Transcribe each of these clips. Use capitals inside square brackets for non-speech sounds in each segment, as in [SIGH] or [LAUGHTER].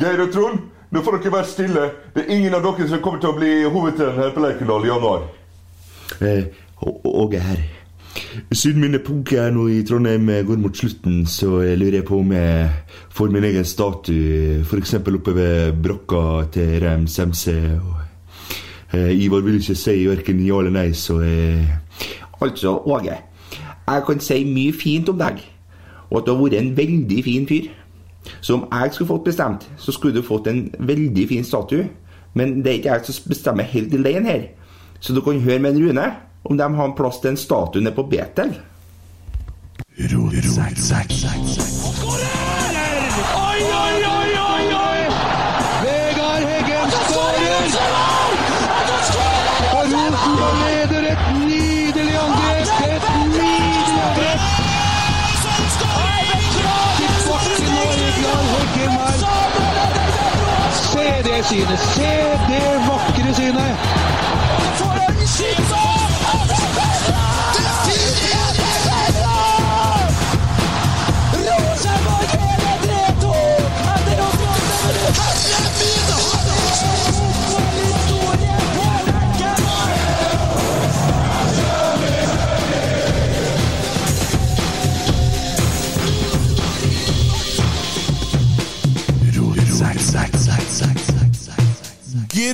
Geir og Trond, nå får dere være stille. Det er ingen av dere som kommer til å bli hovedtrener her på Lerkendal i januar. Eh, Åge her. Siden min epoke her nå i Trondheim går mot slutten, så jeg lurer jeg på om jeg får min egen statue, f.eks. oppe ved brokka til Rem Semse. Eh, Ivar vil ikke si verken ja eller nei, så eh, Altså, Åge, jeg kan si mye fint om deg, og at du har vært en veldig fin fyr. Så om jeg skulle fått bestemt, så skulle du fått en veldig fin statue. Men det er ikke jeg som bestemmer helt alene her. Så du kan høre med en Rune om de har en plass til en statue nede på Betel. Oi, Se det synet! Se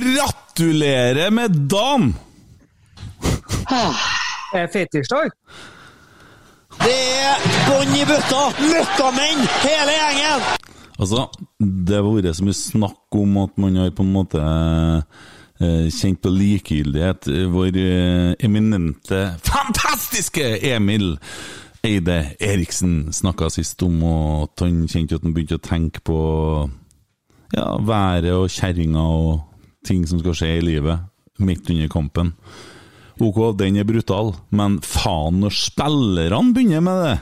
Gratulerer med dagen! Er fetisjdag? Det er bånn i bøtta! Møkkamenn, hele gjengen! Altså, det har vært så mye snakk om at man har på en måte eh, kjent på likegyldighet. Vår eh, eminente, fantastiske Emil Eide Eriksen snakka sist om at han kjente at han begynte å tenke på ja, været og kjerringa og ting som skal skje i livet midt under kampen. Ok, den er brutal, men faen når spillerne begynner med det!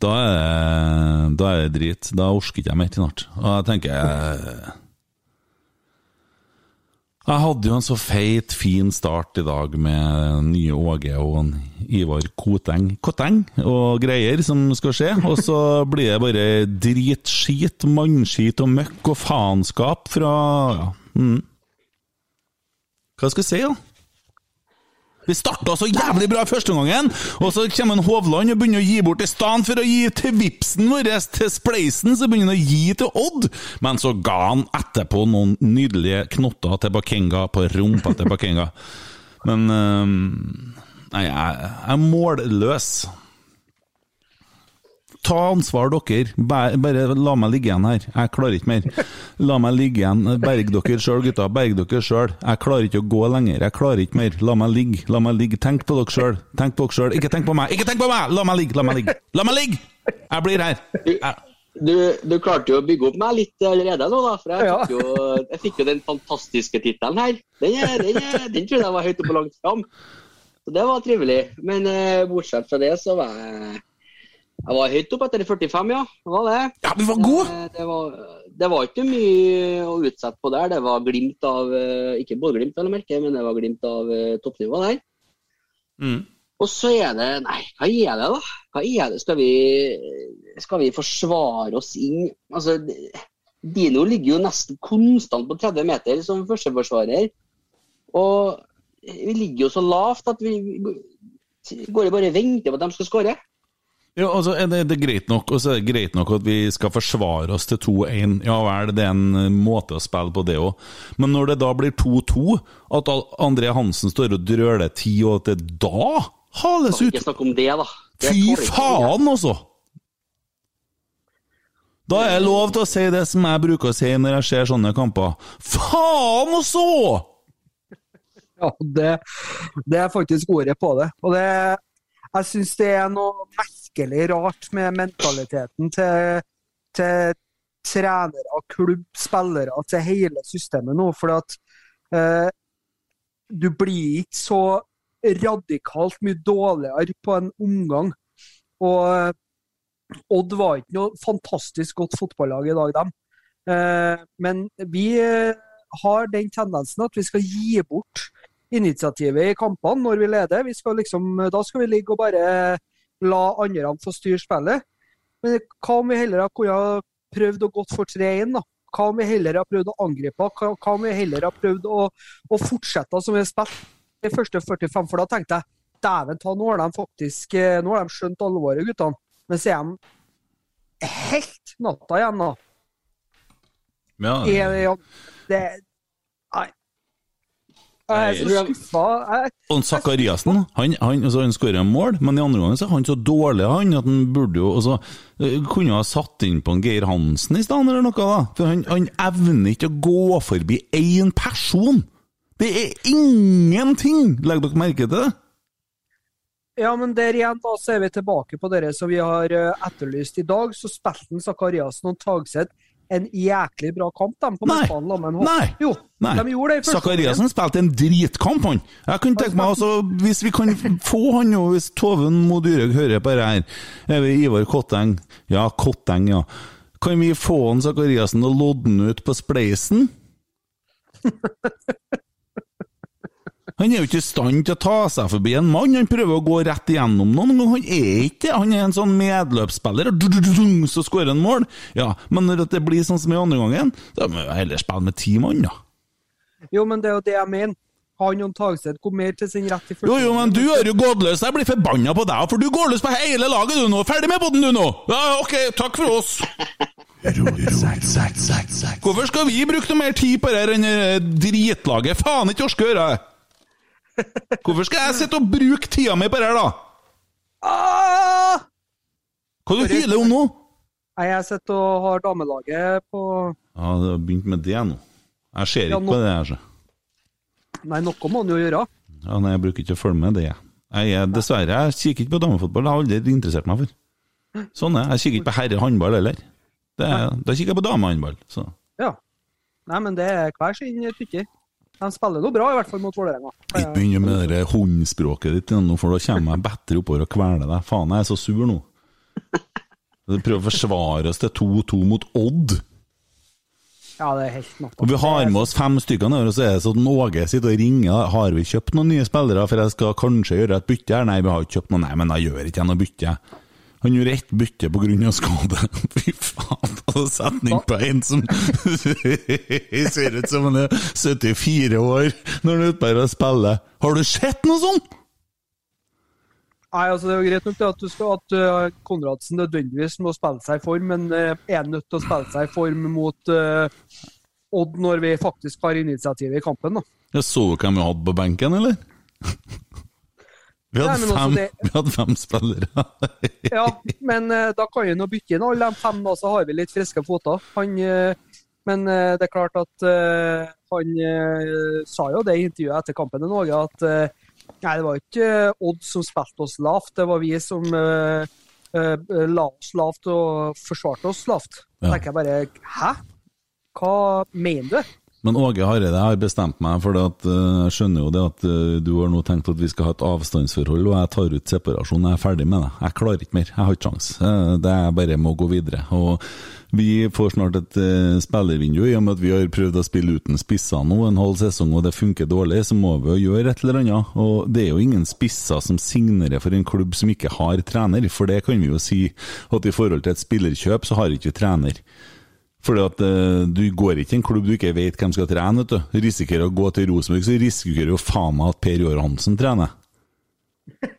Da er da er det drit. Da orker ikke jeg mer snart. Og jeg tenker jeg, jeg hadde jo en så feit, fin start i dag med nye Åge og Ivar Koteng Koteng og greier som skal skje. Og så blir det bare dritskit, mannskit og møkk og faenskap fra ja. Mm. Hva skal jeg si, da? Vi starta så jævlig bra første gangen, og så kommer en Hovland og begynner å gi bort i stedet for å gi til vipsen vår, til Spleisen, så begynner han å gi til Odd. Men så ga han etterpå noen nydelige knotter til Bakenga på rumpa til Bakenga. Men um, Nei, jeg er målløs. Ta ansvar, dere. Bare, bare la meg ligge igjen her. Jeg klarer ikke mer. La meg ligge igjen. Berg dere sjøl, gutta. Berg dere sjøl. Jeg klarer ikke å gå lenger. Jeg klarer ikke mer. La meg ligge. La meg ligge. Tenk på dere sjøl. Tenk på dere sjøl. Ikke tenk på meg. Ikke tenk på meg! La meg ligge. La meg ligge. La meg ligge! Jeg blir her. Jeg, Du, du klarte jo å bygge opp meg litt allerede nå, da. For jeg fikk jo, jeg fikk jo den fantastiske tittelen her. Den, er, den, er, den tror jeg var høyt oppe og langt fram. Så det var trivelig. Men eh, bortsett fra det, så var jeg Jeg var høyt oppe etter 45, ja. Det var det. ja, vi var god. Eh, Det var, det var ikke mye å utsette på der. Det var glimt av eh, Ikke både glimt, vel merke, men det var glimt av eh, toppnivå der. Mm. Og så er det Nei, hva er det, da? Hva er det? Skal vi, skal vi forsvare oss inn Altså, Dino ligger jo nesten konstant på 30 meter som førsteforsvarer. Og vi ligger jo så lavt at vi går og bare venter på at de skal skåre. Ja, altså, er det, det er greit nok, og så er det greit nok at vi skal forsvare oss til 2-1. Ja vel, det er en eh, måte å spille på, det òg. Men når det da blir 2-2, at André Hansen står og drøler ti, og at det da hales ut Ikke snakk om det, da. Det Fy faen, altså! Da er jeg lov til å si det som jeg bruker å si når jeg ser sånne kamper. Faen også! Ja, det, det er faktisk ordet på det. Og det, jeg syns det er noe merkelig rart med mentaliteten til, til trenere, klubb, spillere, til hele systemet nå. For at eh, du blir ikke så radikalt mye dårligere på en omgang. Og eh, Odd var ikke noe fantastisk godt fotballag i dag, dem. Eh, men vi eh, har den tendensen at vi skal gi bort initiativet i kampene når vi leder. Vi skal liksom, da skal vi ligge og bare la andre få styre spillet. Men hva om vi heller kunne ha prøvd å gått for 3-1, da? Hva om vi heller har prøvd å angripe? Hva, om vi heller har prøvd å, å fortsette som vi har spilt de første 45? For da tenkte jeg dæven ta, nå har de faktisk eh, nå har de skjønt alvoret, guttene. Men så er de helt natta igjen, da. Ja, det Nei. Jeg er så skuffa. Jeg, Og Zakariassen han, han, altså, han skårer mål, men i andre gangen så er han så dårlig han, at han burde jo også, eh, Kunne ha satt inn på en Geir Hansen i stedet, eller noe. da For han, han evner ikke å gå forbi én person! Det er ingenting! Legger dere merke til det? Ja, men der igjen da så er vi tilbake på det som vi har eh, etterlyst i dag. Så spilte Sakariassen og Tagseth en jæklig bra kamp, de på midtbanen. Nei. Jo, Nei. de gjorde det i første Zakariassen spilte en dritkamp, han. Jeg kunne tenke meg altså, Hvis vi kan få han nå, hvis Toven Mo Dyrhaug hører på det her Er Ivar Kotteng? Ja, Kotteng, ja. Kan vi få han Sakariassen og lodde han ut på Spleisen? [LAUGHS] Han er jo ikke i stand til å ta seg forbi en mann. Han prøver å gå rett igjennom noen. men Han er ikke det. Han er en sånn medløpsspiller. og Så skårer han mål. Ja, Men når det blir sånn som i andre gangen, da må vi heller spille med ti mann, da. Jo, men det er jo det jeg mener. Han og Tagseth kom mer til sin rett i første Jo, jo, men du er jo gått løs. Jeg blir forbanna på deg, for du går løs på hele laget du nå. Ferdig med podden du nå! Ja, ok, takk for oss. Hvorfor skal vi bruke noe mer tid på det enn dritlaget? Faen ikke orker å gjøre det. Hvorfor skal jeg sitte og bruke tida mi på det her, da? Ah! Hva du hyler om nå? Nei, Jeg sitter og har damelaget på Ja, det har begynt med det nå. Jeg ser ikke nå- på det her, så. Nei, noe må han jo gjøre. Ja, nei, jeg bruker ikke å følge med det. Jeg er, dessverre, jeg kikker ikke på damefotball. Det har jeg aldri interessert meg for. Sånn er. Jeg kikker ikke på herrehåndball heller. Er, da kikker jeg på damehåndball. Ja. Nei, men det er hver sin tykker. De spiller noe bra, i hvert fall mot Vålerenga. Ikke begynn med det der hundspråket ditt igjen, for da kommer jeg bedre oppover og kveler deg. Faen, jeg er så sur nå. Du prøver å forsvare oss til 2-2 mot Odd. Ja, det er helt nok. Og vi har med oss fem stykker nå, og så er det sånn at Åge sitter og ringer. Har vi kjøpt noen nye spillere, for jeg skal kanskje gjøre et bytte her? Nei, vi har ikke kjøpt noe. Nei, men da gjør ikke noe bytte. Han gjorde ett bytte pga. skade. [LAUGHS] Fy faen, og så setter han på en som [LAUGHS] ser ut som han er 74 år når han er ute og spiller. Har du sett noe sånt? Nei, altså Det er jo greit nok at, du skal, at uh, Konradsen nødvendigvis må spille seg i form, men uh, er nødt til å spille seg i form mot uh, Odd når vi faktisk har initiativet i kampen. da. Jeg så du hvem vi hadde på benken, eller? [LAUGHS] Vi hadde, Nei, fem, det- vi hadde fem spillere. [LAUGHS] Ja, Men uh, da kan jo bytte inn alle de fem, da, så har vi litt friske foter. Uh, men uh, det er klart at han sa jo det i intervjuet etter kampen i Norge, at nei, det var ikke Odd som spilte oss lavt, det var vi som la oss lavt og forsvarte oss lavt. Ja. Tenker jeg bare Hæ? Hva mener du? Men Åge Hareide har bestemt meg, for det at, eh, jeg skjønner jo det at eh, du har nå tenkt at vi skal ha et avstandsforhold, og jeg tar ut separasjon. Jeg er ferdig med det. Jeg klarer ikke mer. Jeg har ikke sjans. Eh, Det er bare med å gå videre. Og vi får snart et uh, spillervindu, i og med at vi har prøvd å spille uten spisser nå en halv sesong, og det funker dårlig, så må vi jo gjøre et eller annet. Og det er jo ingen spisser som signerer for en klubb som ikke har trener, for det kan vi jo si at i forhold til et spillerkjøp, så har ikke vi trener. Fordi at uh, du går ikke i en klubb du ikke vet hvem skal trene. vet du. Risikerer å gå til Rosenborg, så risikerer jo faen meg at Per Joar Hansen trener. [LAUGHS]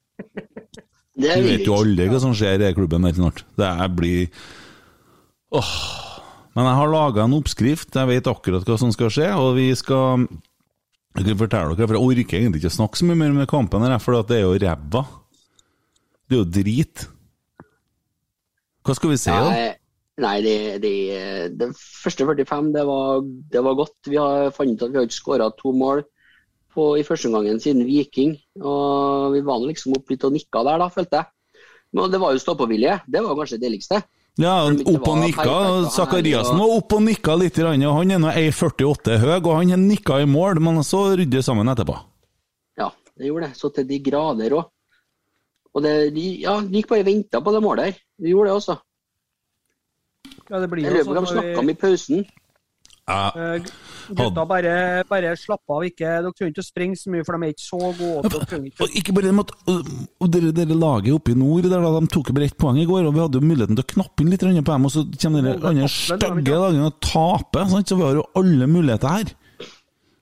Det Du vet jo aldri hva som skjer i klubben der snart. Det blir Åh. Men jeg har laga en oppskrift, jeg vet akkurat hva som skal skje, og vi skal Jeg kan fortelle dere, for jeg orker egentlig ikke å snakke så mye mer om kampen, her, for det er jo ræva. Det er jo drit. Hva skal vi si, da? Nei, det, det, det første 45 det var, det var godt. Vi har fant ut at vi har ikke skåra to mål på, i første omgangen siden Viking. Og vi var nå liksom opp litt og nikka der, da, følte jeg. Men det var jo stå-på-vilje. Det var kanskje det deiligste. Ja, opp og nikka. perfekt, Zakariassen var opp og nikka litt. grann, og Han er nå 1,48 høy, og han nikka i mål, men så rydde sammen etterpå. Ja, det gjorde det. Så til de grader òg. Og det, de, ja, de gikk bare og venta på det målet her. De gjorde det også. Ja, det blir Jeg lurer på hva sånn de når snakka om i pausen. Ja, Eh, Gutta, bare, bare slapp av. ikke, Dere trenger ikke å springe så mye, for de er ikke så gode. Dere ikke Og ikke bare det med at og- og dere, dere laget oppe i nord der, da, de tok bare ett poeng i går, og vi hadde jo muligheten til å knappe inn litt på dem, og så kommer de andre stygge lagene og taper. Så vi har jo alle muligheter her.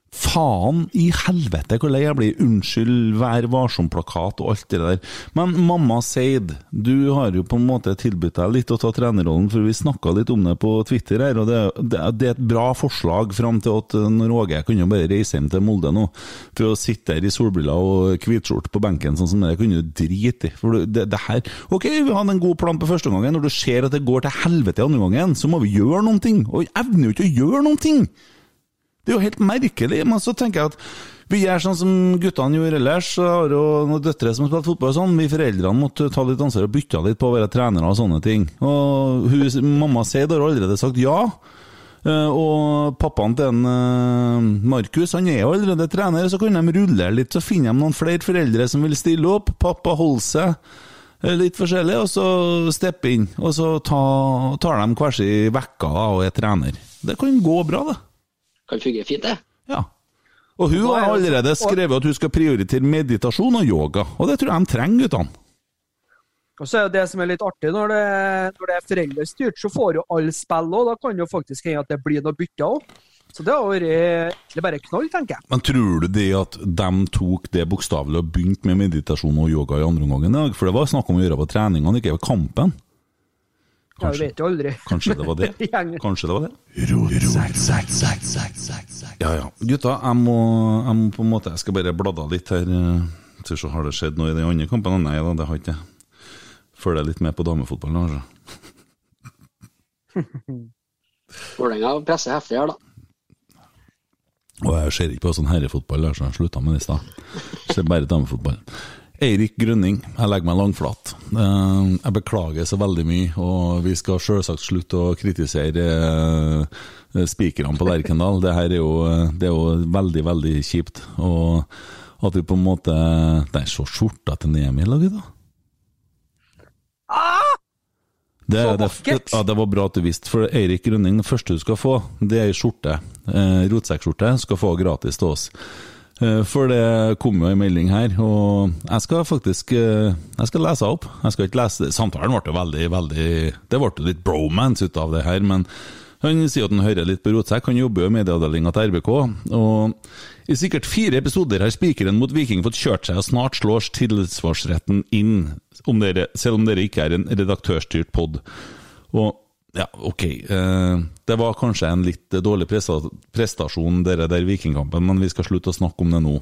Faen i helvete hvor lei jeg blir. Unnskyld, Vær varsom-plakat og alt det der. Men mamma Seid, du har jo på en måte tilbudt deg litt å ta trenerrollen, for vi snakka litt om det på Twitter her, og det, det, det er et bra forslag fram til at eh, når Åge kunne bare reise hjem til Molde nå, for å sitte der i solbriller og hvitskjorte på benken sånn som det, kunne du drite i. For det, det her Ok, vi hadde en god plan på første gangen, når du ser at det går til helvete andre gangen, så må vi gjøre noen ting, og vi evner jo ikke å gjøre noen ting! Det er jo helt merkelig, men så tenker jeg at vi gjør sånn som guttene gjorde ellers. Jeg har jo noen døtre som har spilt fotball og sånn. Vi foreldrene måtte ta litt ansvar og bytte litt på å være trenere og sånne ting. Og hun, mamma Seid har allerede sagt ja. Eh, Og pappaen til en, eh, Markus han er jo allerede trener, så kan de rulle litt. Så finner de noen flere foreldre som vil stille opp. Pappa holder seg eh, litt forskjellig, og så steppe inn. Og så ta, tar de hver sin vekka og er trener. Det kan gå bra, det. Kan fungere fint, det. Ja. Og hun har allerede skrevet at hun skal prioritere meditasjon og yoga, og det tror jeg de trenger, guttene. Og så er jo det som er litt artig, når det, når det er foreldrestyrt, så får jo alle spill òg. Da kan jo faktisk hende at det blir noe bytte òg. Så det har vært egentlig bare knall, tenker jeg. Men tror du det at de tok det bokstavelig og begynte med meditasjon og yoga i andre omgang i dag? For det var snakk om å gjøre på treningene, ikke ved kampen. Jeg vet jo aldri. Kanskje det var det? [LAUGHS] Kanskje det var det? Ja ja. Gutta, jeg må, jeg må på en måte Jeg skal bare bladde litt her. eh, Til så har det skjedd noe i de andre kampene. Nei da, det har ikke det. Følger litt med på damefotballen, altså. [LAUGHS] Vålerenga presser heftig her, da. Og jeg ser ikke på sånn herrefotball, så jeg slutta med det i stad. Ser bare damefotball. Eirik Grønning, jeg legger meg langflat. Eh, Jeg beklager så veldig mye, og vi skal selvsagt slutte å kritisere eh, spikerne på Lerkendal. Det her er jo, det er jo veldig, veldig kjipt. Og at vi på en måte Der, så skjorta til Emil, da, gutta. Det, Så det, vakkert! ja, det var bra at du visste, for Eirik Grønning, det første du skal få, det er ei skjorte. Eh, Rotsekkskjorte skal få gratis til oss. Eh, for det kom jo en melding her, og jeg skal faktisk eh, Jeg skal lese opp. Jeg skal ikke lese det. Samtalen ble jo veldig, veldig Det ble jo litt bromance ut av det her, men han sier at han hører litt på rotsekk. Han jobber jo i medieavdelinga til RBK. Og i sikkert fire episoder har spikeren mot Viking fått kjørt seg, og snart slår tilsvarsretten inn, om dere, selv om dere ikke er en redaktørstyrt pod. Og ja, ok. Eh, det var kanskje en litt dårlig prestasjon, dere der Vikingkampen, men vi skal slutte å snakke om det nå.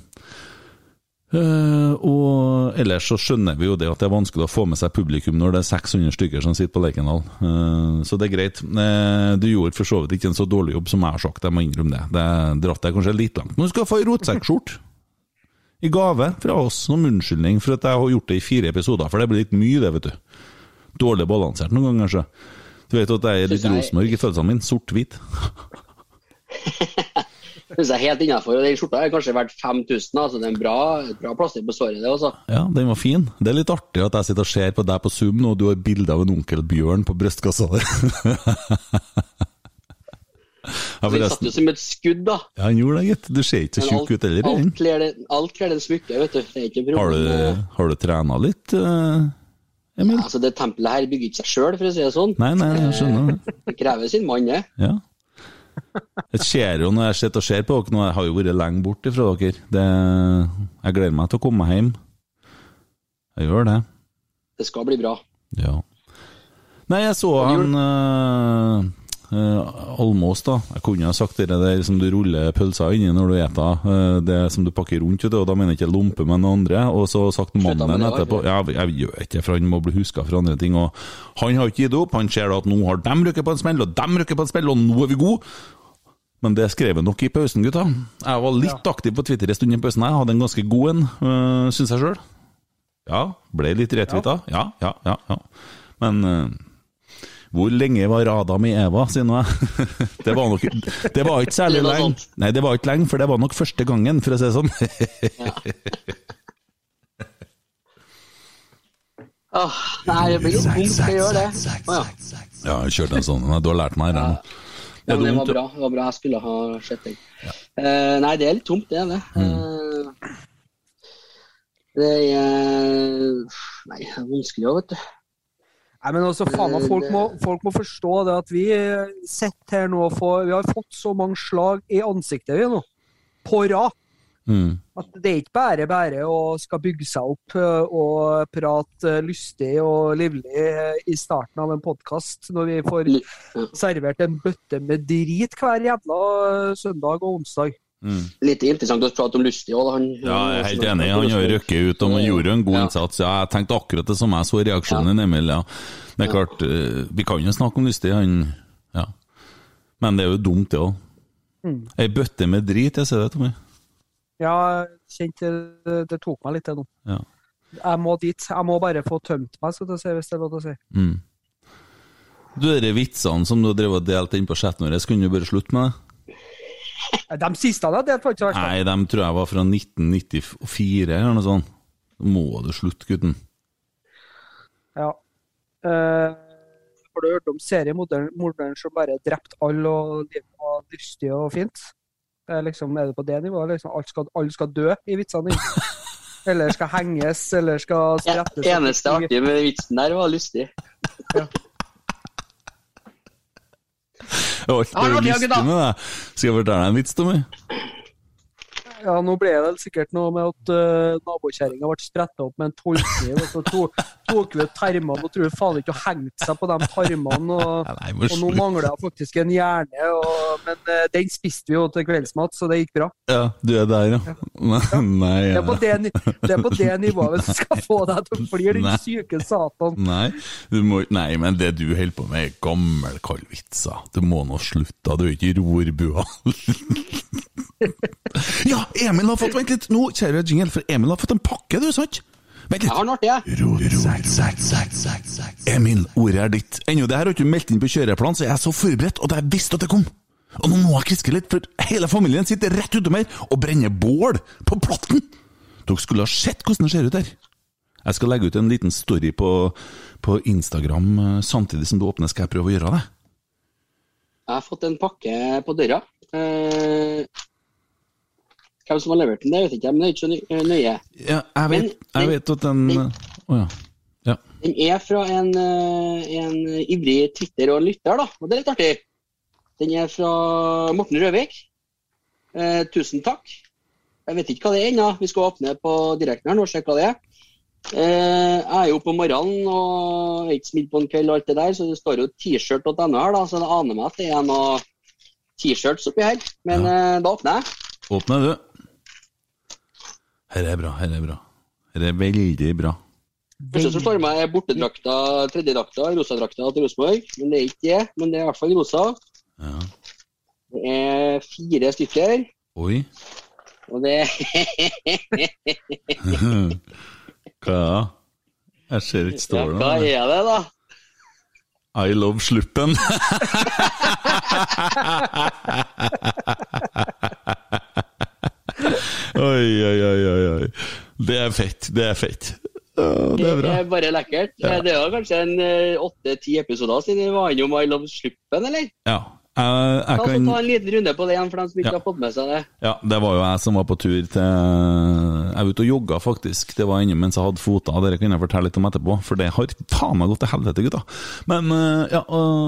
Eh, og ellers så skjønner vi jo det at det er vanskelig å få med seg publikum når det er 600 stykker som sitter på Lerkendal. Eh, så det er greit. Du gjorde for så vidt ikke en så dårlig jobb som jeg har sagt, jeg må innrømme det. Det dratt deg kanskje litt langt. Men du skal få ei rotsekkskjorte I gave fra oss, som unnskyldning for at jeg har gjort det i fire episoder, for det blir litt mye, det, vet du. Dårlig balansert noen ganger, kanskje. Du vet at jeg er litt jeg- Rosenborg i følelsene mine. Sort-hvit. [LAUGHS] Synes jeg er helt innafor. Den skjorta er kanskje verdt 5000, altså. så det er en bra, bra plaster på såret, det også. Ja, den var fin. Det er litt artig at jeg sitter og ser på deg på Zoom nå, og du har bilde av en onkel Bjørn på brystkassa di. ja, [LAUGHS] Den satt jo som et skudd, da. Ja, han gjorde det, gitt. Du ser ikke så tjukk ut heller. alt, kler det, alt kler det smykke, vet du. Det er ikke noe Har problem. du, har du trena litt, eh, Emil? Altså, det tempelet her bygger ikke seg sjøl, for å si det sånn. Nei, nei, jeg skjønner det. [LAUGHS] Det krever sin mann, det. Ja. Jeg ser jo når jeg sitter og ser på dere nå, jeg har jo vært lenge borte fra dere. Det, jeg gleder meg til å komme hjem. Jeg gjør det. Det skal bli bra. Ja. Nei, jeg så han uh, Almås, da. Jeg kunne ha sagt det der som du ruller pølser inni når du eter. eh, det som du pakker rundt, og da mener jeg ikke lompe, men noe andre. Og så sagt mannen etterpå. Ja, jeg, gjør ikke for han må bli huska for andre ting. Og han har ikke gitt opp. Han ser da at nå har dem rykket på en smell, og dem rukket på en smell, og nå er vi gode. Men det skrev jeg nok i pausen, gutta. Jeg var litt aktiv på Twitter en stund i pausen. Jeg hadde en ganske god en, uh, syns jeg sjøl. Ja, ble litt retweeta. Ja, ja, ja. ja. Men eh, hvor lenge var Adam i Eva, sier nå jeg. [LAUGHS] det, var nok, det var ikke særlig lenge. Nei, det var ikke lenge, for det var nok første gangen, for å si det sånn. Åh, [LAUGHS] nei, det blir jo dumt å gjøre det. Å, ja. ja, jeg kjørte en sånn. Nei, Du har lært meg det. nå. Ja, det var bra. det var bra. Jeg skulle ha sett den. Eh, nei, det er litt tomt, det er det. Mm. Eh, det er Nei, det er vanskelig òg, vet du. Nei, men altså, faen meg, folk må, folk må forstå det at vi eh, sitter her nå og får Vi har fått så mange slag i ansiktet vi nå, på rad. Mm. At det er ikke bare bare å skal bygge seg opp eh, og prate lystig og livlig eh, i starten av en podkast, når vi får servert en bøtte med drit hver jævla eh, søndag og onsdag. Mm. Litt interessant å prate om Lustig òg. Ja, jeg er helt enig. Han har røkket ut og han gjorde en god Ja. innsats. Ja, jeg tenkte akkurat det samme. Jeg så reaksjonen Emil. Ja. Det er klart, eh, vi kan jo snakke om Lustig, han Ja. Men det er jo dumt, det òg. Mm. Ei bøtte med drit, jeg ser det, Tommy. Ja, kjente det, det tok meg litt, det nå. Ja. Jeg må dit. Jeg må bare få tømt meg, skal du si, hvis det er lov til å si. Mm. Du, de vitsene som du har drevet og delt inn på chatten vår, skulle du bare slutte med det? [LAUGHS] De siste han det, delt, var ikke så verst. Nei, de tror jeg var fra 1994 eller noe sånt. Må du slutte, gutten. Ja. Uh, har du hørt om seriemorderen som bare drepte alle og livet var lystig og fint? Det er liksom, er det på det nivået? Liksom, alle, skal, alle skal dø i vitsene dine? [LAUGHS] Eller skal henges, eller skal Ja, sprettes? eneste artige med vitsen der var Lustig. Jeg har ikke lystig med det. Skal jeg fortelle deg en vits, Tommy? Ja, nå ble det sikkert noe med at uh, nabokjerringa ble spretta opp med en tolvkniv, og så to, tok vi ut tarmene og tror faen ikke hun hengte seg på de tarmene. Og, Nei, og nå mangler jeg faktisk en hjerne, og, men uh, den spiste vi jo til kveldsmat, så det gikk bra. Ja, du er der, ja. [LAUGHS] Nei, Det er på det, det, er på det nivået du skal få deg til å flire, din syke satan. Nei, du må, nei, men det du holder på med, er gammelkallvitser. Du må nå slutte. Du er ikke rorbua. [LAUGHS] ja, Emil har fått Vent litt, nå, kjære jingle, for Emil har fått en pakke, du, sant? Vent Jeg litt. har den artig, jeg. Ro, ro. Emil, ordet er ditt. Ennå det her har du ikke meldt inn på kjøreplan, så jeg er så forberedt, og jeg visste at det kom. Og nå må jeg kriske litt, for hele familien sitter rett utom her og brenner bål på platten. Dere skulle ha sett hvordan det ser ut her. Jeg skal legge ut en liten story på, på Instagram eh, samtidig som du åpner. Skal jeg prøve å gjøre det? Jeg har fått en pakke på døra. Eh, hvem som har levert den, det vet ikke, men det er ikke så nøye. Ja, jeg vet, Men jeg vet at den Å oh, ja. ja. Den er fra en, eh, en ivrig Twitter og lytter, da, og det er litt artig. Den er fra Morten Røvik. Eh, tusen takk. Jeg vet ikke hva det er ennå. Vi skal åpne på direkten her nå og se hva det er. Eh, jeg er jo på morgenen og er ikke smidd på en kveld og alt det der, så det står jo t-shirt.no her, da, så det aner meg at det er noe T-shirts oppi her. Men eh, da åpner jeg. Åpner du. Her er bra, her er bra. Her er veldig bra. Første som slår meg, er bortedrakta, tredjedrakta, rosadrakta til Rosenborg. Men det er ikke det. Men det er i hvert fall rosa. Ja. Det er fire stykker. Oi. Og det [LAUGHS] Hva er det? Jeg ser ikke ja, Hva er det, da? I love sluppen. [LAUGHS] [LAUGHS] oi, oi, oi, oi, oi. Det er fett. Det er fett. Ja, det er bra. Det er bare lekkert. Ja. Det er kanskje en åtte-ti episoder siden vi var innom I Love Sluppen, eller? Ja. Jeg Ta, kan ta en liten runde på det igjen, for dem som ikke Ja. har fått med seg det. Ja, det var jo jeg som var på tur til Jeg var ute og jogga, faktisk. Det var ennå mens jeg hadde fota. Dere kan jeg fortelle litt om etterpå, for det har faen meg gått til helvete, gutta. Men eh, ja,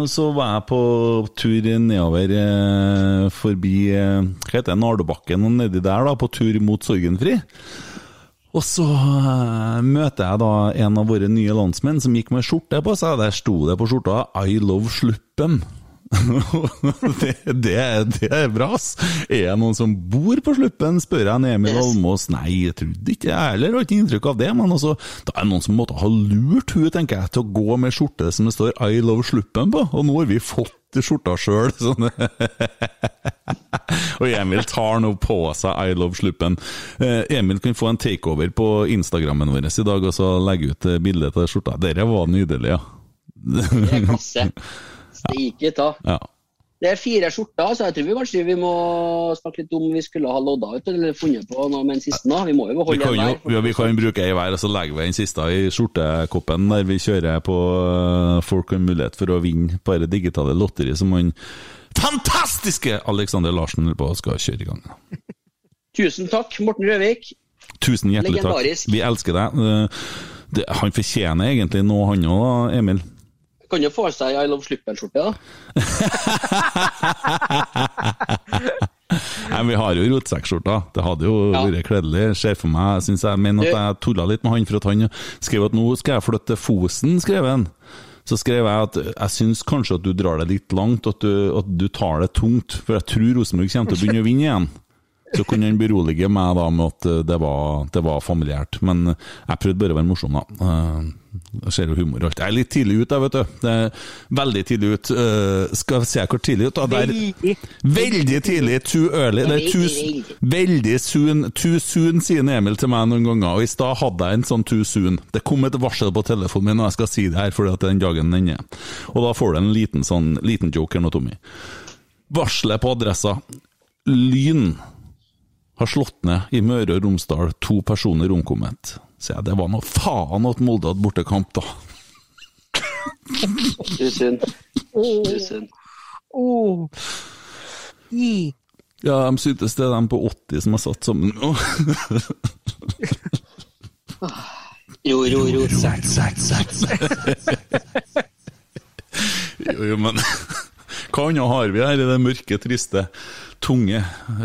så var jeg på tur nedover eh, forbi eh, Hva heter det, Nardobakken og nedi der, da, på tur mot Sorgenfri. Og så eh, møter jeg da en av våre nye landsmenn som gikk med skjorte på seg. Der sto det på skjorta 'I love sluppen'. [LAUGHS] det, det, det er bra, ass. Er det noen som bor på Sluppen, spør jeg Emil Yes. Almås. Nei, jeg trodde ikke jeg heller, har ikke inntrykk av det. Men altså, da er det noen som måtte ha lurt hun, tenker jeg, til å gå med skjorte som det står 'I love Sluppen' på. Og nå har vi fått skjorta sjøl. Sånn. [LAUGHS] Og Emil tar nå på seg 'I love Sluppen'. Eh, Emil kan få en takeover på Instagrammen vår i dag, og så legge ut eh, bilde av skjorta. Dere var nydelige, ja. Det er klasse. [LAUGHS] Steike ta. ja. Det er fire skjorter, så jeg tror vi kanskje vi må snakke litt om vi skulle ha lodda ut eller funnet på noe med den siste. Vi må jo beholde en hver. ja, vi kan bruke ei hver, og så legger vi den siste i skjortekoppen der vi kjører på øh, Folk har mulighet for å vinne bare digitale lotteri som han fantastiske Alexander Larsen på skal kjøre i gang. Tusen takk, Morten Røvik. Tusen hjertelig takk. Vi elsker deg. Det, han fortjener egentlig noe, han òg, Emil. Kan jo få seg I Love Sluppel-skjorte, da. [LAUGHS] Nei, Vi har jo rotsekkskjorta. Det hadde jo Ja. vært kledelig. Ser for meg, synes jeg, mener at jeg tulla litt med han for at han skrev at nå skal jeg flytte til Fosen, skrev han. Så skrev jeg at jeg syns kanskje at du drar det litt langt, at du, at du tar det tungt. For jeg tror Rosenborg kommer til å begynne å vinne igjen. Så kunne han berolige meg da med at det var, det var familiært. Men jeg prøvde bare å være morsom, da. Eh, Jeg ser jo humor og alt. Jeg er litt tidlig ute, jeg, vet du. Det er veldig tidlig ut. Eh, Skal vi se hvor tidlig ut, da. Veldig. veldig tidlig. Too early. Det er too, veldig soon. Too soon, sier Emil til meg noen ganger. Og i stad hadde jeg en sånn too soon. Det kom et varsel på telefonen min, og jeg skal si det her fordi at den dagen den er. Og da får du en liten sånn liten joker nå, Tommy. Varselet på adressa. Lyn har slått ned i Møre og Romsdal. To personer omkommet. Så jeg, det var noe faen at Molde hadde bortekamp, da. Too soon. Oh. Oh. Åh. I. Ja, de syntes det er dem på 80 som har satt sammen nå. Jo, jo, jo. Jo, jo, men hva annet har vi her i det mørke, triste, tunge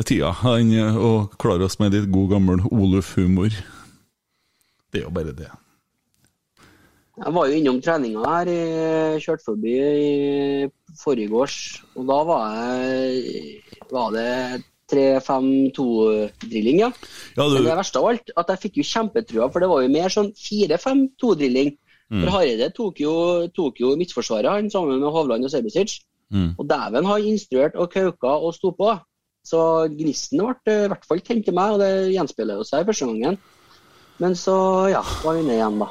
tida enn å klare oss med litt god gammel Oluf-humor? Det er jo bare det. Jeg var jo innom treninga her, jeg kjørte forbi i forgårs, og da var jeg Var det 3-5-2-drilling, ja. Ja, du, Men det verste av alt, at jeg fikk jo kjempetrua, for det var jo mer sånn 4-5-2-drilling. For Hareide tok jo, tok jo midtforsvaret, han sammen med Hovland og Sebisic. Mm. Og dæven har instruert og kauka og sto på. Så gnisten ble eh, i hvert fall tent til meg, og det gjenspeiler jo seg første gangen. Men så, ja, var vi ned igjen, da.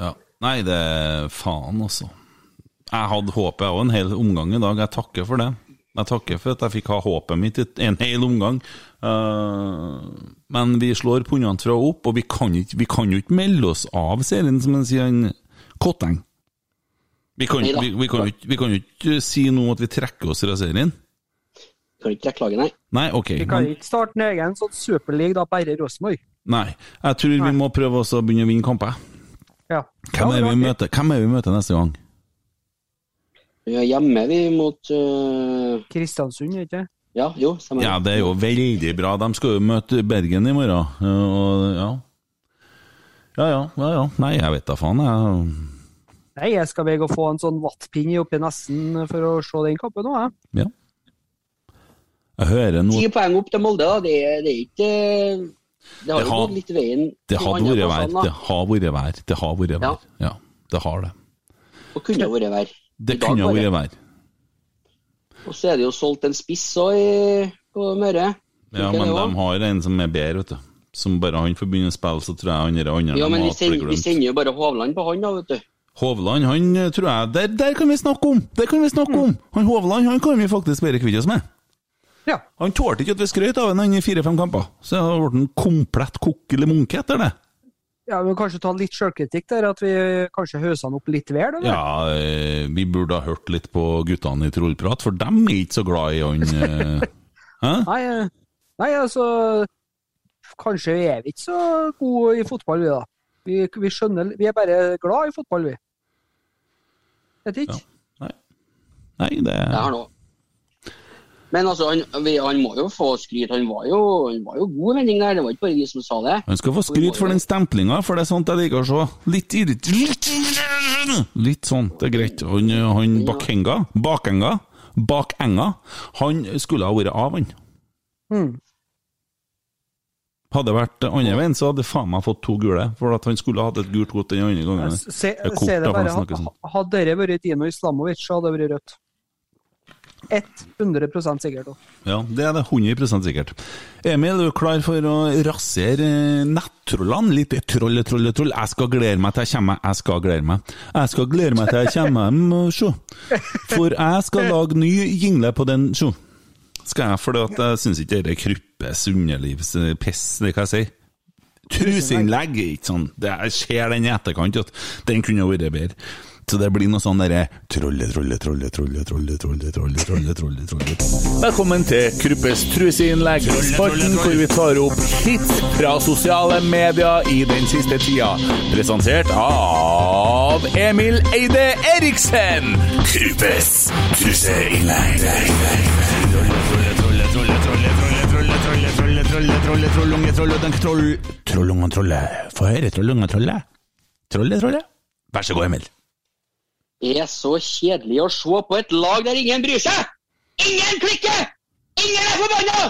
ja. Nei, det er faen, altså. Jeg hadde håpet òg en hel omgang i dag. Jeg takker for det. Jeg takker for at jeg fikk ha håpet mitt i en hel omgang. Uh, men vi slår pundene fra opp, og vi kan ikke, vi kan jo ikke melde oss av serien, som en sier en Kotteng. Vi kan, jo ikke, vi kan jo ikke si nå at vi trekker oss fra serien. Kan ikke trekke laget, nei. Nei, ok. Vi kan ikke starte en egen sånn superleague da, bare Rosenborg. nei. Jeg tror vi må prøve oss å begynne å vinne kamper. Ja. Hvem Ja, er, vi det møter? Hvem er vi møter neste gang? Vi er hjemme, vi, mot uh... Kristiansund, ikke sant? Ja, jo, sammen. Ja, det er jo veldig bra. De skal jo møte Bergen i morgen. Og, ja. ja, ja, ja, ja. Nei, jeg vet da faen, jeg. Nei, jeg skal vel gå få en sånn wattpinn oppi nesten for å se den kampen nå, jeg. Ja. Jeg hører Ti noe poeng opp til Molde, da. Det, er- det er ikke Det har Det jo har- gått litt veien Det har vært vær. Det har vært vær. Det har vært vær. Ja, det har det. Og kunne vært vær. Det dag kunne vært vær. Og så er det jo solgt en spiss òg på Møre. Ja, men de har en som er bedre, vet du. Som bare han får begynne å spille, så tror jeg han er andre Ja, men vi sender, vi sender jo bare Hovland på han, da, vet du. Hovland, han eh, tror jeg Der, der kan vi snakke om! Der kan vi snakke om! Han Hovland han kan vi faktisk bare kvitte oss med. Ja. Han tålte ikke at vi skrøt av ham i fire-fem kamper. Så har blitt en komplett kokkelig munke etter det. Ja, men Kanskje ta litt sjølkritikk der, at vi kanskje høser han opp litt vel? eller? Ja, eh, vi burde ha hørt litt på guttene i Trollprat, for dem er ikke så glad i han. eh. [LAUGHS] Nei, nei, altså Kanskje er vi ikke så gode i fotball, vi da. Vi, vi skjønner Vi er bare glad i fotball, vi. Vet ikke. Ja. Nei, Nei, det Det har noe. Men altså, han, vi, han må jo få skryt. Han var jo, han var jo god i vending der. Det var ikke bare vi som sa det. Han skal få skryt for den stemplinga, for det er sånt jeg liker å se. Litt irrit... Litt sånn, det er greit. Han, han Bakenga, Bakenga, Bakenga, han skulle ha vært av, han. Hmm. Hadde det vært andre veien, så hadde faen meg fått to gule. For at han skulle hatt et gult kort den andre gangen. Se, Det kort, se det bare. sånn. Hadde dere vært Dino Islamovic, så hadde det vært rødt. 100% sikkert. også. Ja, det er det 100% sikkert. Emil, er du klar for å rasere eh, nettrollene? Litt troll, troll, troll. Jeg skal glede meg til jeg kommer. Jeg skal glede meg. Jeg skal glede meg til jeg kommer sjå. For jeg skal lage ny jingle på den, sjå. Skal jeg, for jeg syns ikke det er Kryppes underlivspiss, det kan jeg si. Truseinnlegg er ikke sånn. Det ser den i etterkant, at den kunne vært bedre. Så det blir noe sånn derre trolle, trolle, trolle, trolle, trolle, trolle, trolle, trolle, trolle, trolle. Velkommen til Kruppes truseinnlegg, spalten hvor vi tar opp hits fra sosiale medier i den siste tida. Presentert av Emil Eide Eriksen. Kruppes truseinnlegg. Trolle, trolle, trolle, trolle, trolle, trolle, trolle, trollunge, trolle, den troll... Trollunge, trolle. Få høre, trollunge, trolle. Trolle, trolle. Vær så god, Emil. Det er så kjedelig å se på et lag der ingen bryr seg! Ingen klikker! Ingen er forbanna!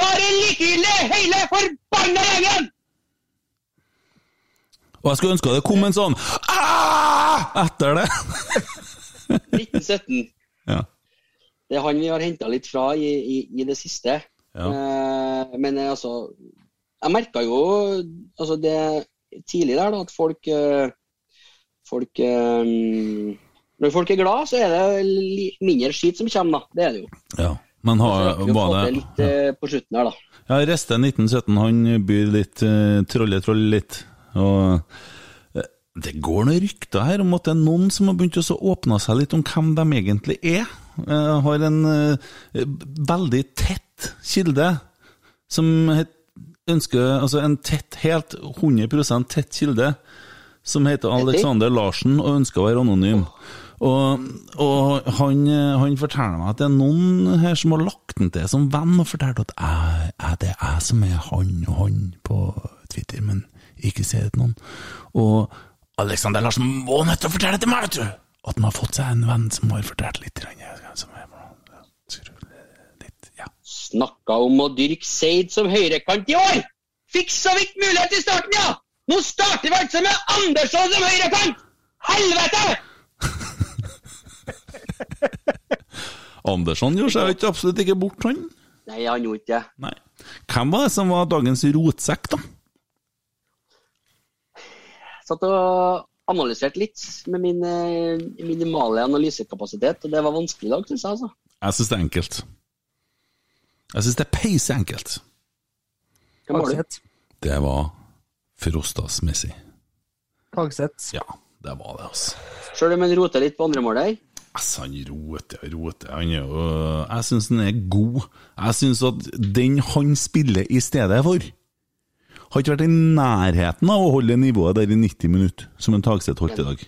Bare likegyldig, hele forbanna gjengen! Og jeg skulle ønske det kom en sånn Aah! etter det. [LAUGHS] 1917. Ja. Det er han vi har henta litt fra i, i, i det siste. Ja. Eh, men eh, altså Jeg merka jo altså det tidlig der da, at folk eh, Folk eh, Når folk er glad, så er det mindre skit som kommer, da. Det er det jo. ja. Men har, Så var det litt ja. på slutten her, da. Ja, Reste 1917, han byr litt uh, trolle, trolle litt. Og eh, det går noen rykter her om at det er noen som har begynt å åpne seg litt om hvem de egentlig er. Jeg har en eh, veldig tett kilde som ønsker Altså en tett, helt 100% tett kilde som heter Alexander Larsen og ønsker å være anonym. Og, og han, han forteller meg at det er noen her som har lagt den til som venn og fortalt at jeg, jeg, det er jeg som er han og han på Twitter, men ikke si det til noen. Og Alexander Larsen må nødt til å fortelle det til meg, vet du! At han har fått seg en venn som har fortalt litt. Som er. Snakka om å dyrke Seid som høyrekant i år! Fikk så vidt mulighet i starten, ja! Nå starter vi altså med Andersson som høyrekant! Helvete! [LAUGHS] Andersson gjorde seg ikke absolutt ikke bort, han. Nei, han gjorde ikke det. Hvem var det som var dagens rotsekk, da? Satt og analyserte litt med min eh, minimale analysekapasitet, og det var vanskelig i dag, syns jeg. altså. Jeg syns det er enkelt. Jeg syns det er peiseenkelt. Hva var det? Det var Frostas Messi. Tagseth. Ja, det var det, altså. Sjøl om han roter litt på andre mål der. Altså, han roter og roter. Han er jo Jeg syns han er god. Jeg syns at den han spiller i stedet for, har ikke vært i nærheten av å holde nivået der i 90 minutter, som en Tagseth holdt i dag.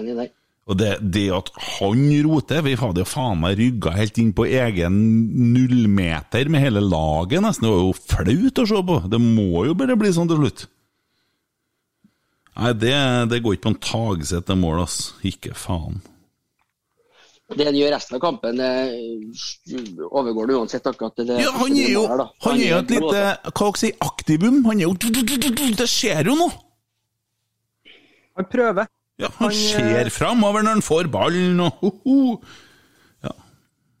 Enig der. Og det, det at han roter Vi hadde jo faen meg rygga helt inn på egen nullmeter med hele laget, nesten. Det var jo flaut å se på. Det må jo bare bli sånn til slutt. Nei, det, det går ikke på en Tagseth, til mål, ass. Ikke faen. Det han gjør resten av kampen, overgår det uansett akkurat det. Ja, han er jo, her, han er et lite Hva skal jeg si, aktivum. Han er jo Det skjer jo noe! Han prøver. Ja, han Han, eh, ser framover når han får ballen og ho, ho.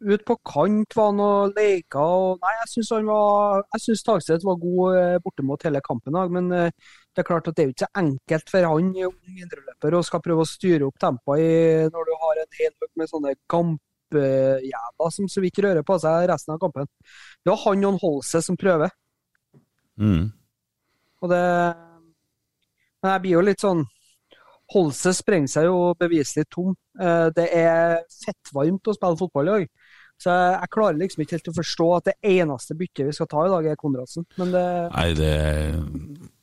Ut på kant var han og leka og Nei, jeg syns han var Jeg syns Tagseth var god eh, bortimot hele kampen men eh, det er klart at det er jo ikke så enkelt for han ung indreløper å skal prøve å styre opp tempoet når du har en hel haug med sånne kampjævler som så vidt rører på seg resten av kampen. Det var han og Holse som prøver. Mm. Og det Men jeg blir jo litt sånn Holse sprenger seg jo beviselig tom. Eh, Det er fettvarmt å spille fotball i dag. Så jeg, jeg klarer liksom ikke helt å forstå at det eneste byttet vi skal ta i dag, er Konradsen. Men det Nei, det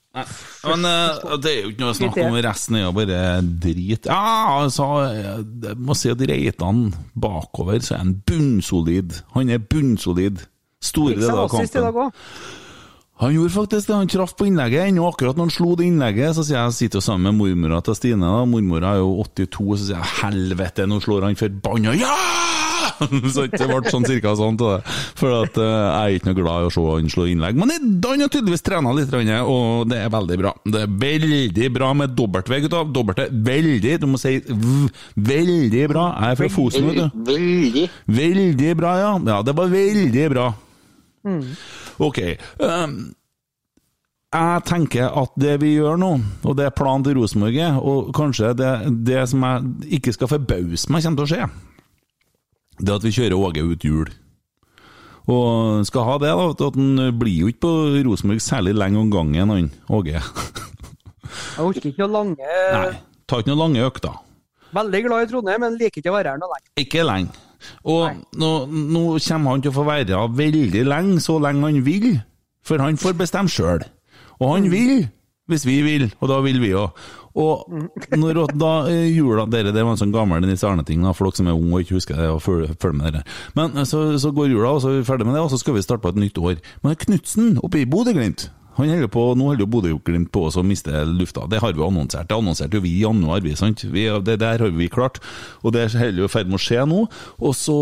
Nei, Men uh, det er jo ikke noe å snakke om. Resten er jo bare drit. Ja, altså, jeg må si at Reitan bakover, så er han bunnsolid. Han er bunnsolid. Store deler av assist i dag kampen. Han gjorde faktisk det, han traff på innlegget. Ennå akkurat når han slo det innlegget, så sier jeg, jeg sitter jo sammen med mormora til Stine. da, Mormora er jo 82, så sier jeg helvete, nå slår han forbanna Ja! [LAUGHS] så det ble sånn cirka sånn til det. For at uh, jeg er ikke noe glad i å se han slå innlegg. Men han har tydeligvis trena litt, og det er veldig bra. Det er veldig bra med W, gutta. W, veldig, du må si v, veldig bra. Jeg er fra Fosen, vet du. Veldig. Veldig bra, ja. Ja, det var veldig bra. Ok. Um, jeg tenker at det vi gjør nå, og det er planen til Rosenborg, og kanskje det, det som jeg ikke skal forbause meg kommer til å skje, det er at vi kjører Åge ut jul. Og skal ha det, da, at han blir jo ikke på Rosenborg særlig lenge om gangen, han Åge. Jeg orker ikke å lange Nei, ta ikke noen lange økter. Veldig glad i Trondheim, men liker ikke å være her noe lenge. Ikke lenge. Og nå, nå kommer han til å få være veldig lenge, så lenge han vil. For han får bestemme sjøl. Og han vil, hvis vi vil, og da vil vi òg. Og [LAUGHS] når da eh, jula dere, Det var en sånn gammel Nils Arne-ting, for dere som er unge og ikke husker det. og følger, følger med dere. Men eh, så, så går jula, og så er vi ferdig med det, og så skal vi starte på et nytt år. Men Knutsen oppe i Bodø-Glimt han holder på, Nå holder jo Bodø-Glimt på å miste lufta. Det har vi annonsert. Det annonserte jo vi i januar. vi, sant? Vi, det der har vi klart. Og det er heller i ferd med å skje nå. Og så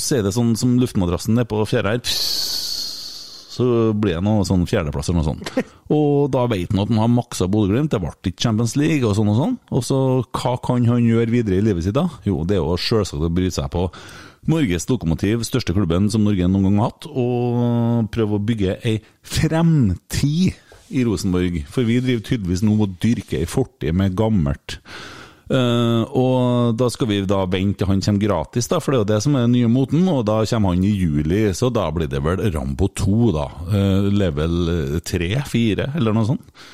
ser det sånn som luftmadrassen er på fjæra her. Så blir det noe sånn fjerdeplass eller noe sånt. [LAUGHS] Og da vet han at han har maksa Bodø-Glimt. Det ble ikke Champions League og sånn og sånn. Og så hva kan han gjøre videre i livet sitt da? Jo, det er jo selvsagt å bryte seg på Norges lokomotiv, største klubben som Norge noen gang har hatt, og prøve å bygge ei fremtid i Rosenborg. For vi driver tydeligvis nå og dyrker ei fortid med gammelt. Uh, og da skal vi da vente til han kommer gratis, da, for det er jo det som er den nye moten. Og da kommer han i juli, så da blir det vel Rambo 2, da. Uh, level 3-4, eller noe sånt.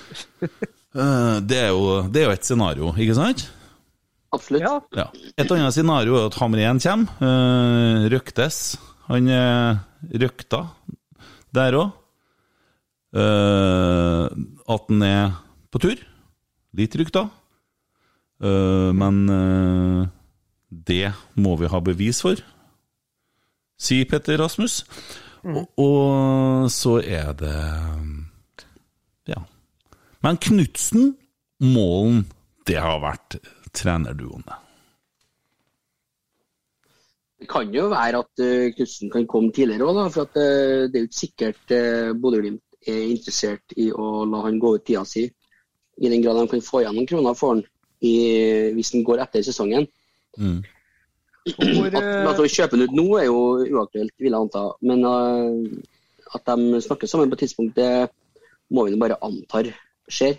Uh, [LAUGHS] det, er jo, det er jo et scenario, ikke sant? Absolutt. Ja. Ja. Et annet scenario er at Hamren kommer. Uh, røktes. Han uh, røkta der òg. at han er på tur. Litt rykta. Eh, men eh, det må vi ha bevis for, sier Petter Rasmus. Og, og så er det Ja. Men Knutsen, Målen, det har vært trenerduoen, det. Det kan jo være at uh, Knutsen kan komme tidligere òg, for at, uh, det er jo ikke sikkert uh, Bodø-Glimt er interessert i å la han gå ut tida si. I den grad de kan få igjen noen kroner for han i, hvis han går etter sesongen. Mm. Hvor, At, eh, at å kjøpe den ut nå er jo uaktuelt, vil jeg anta. Men uh, at de snakker sammen på et tidspunkt, det må vi bare anta skjer.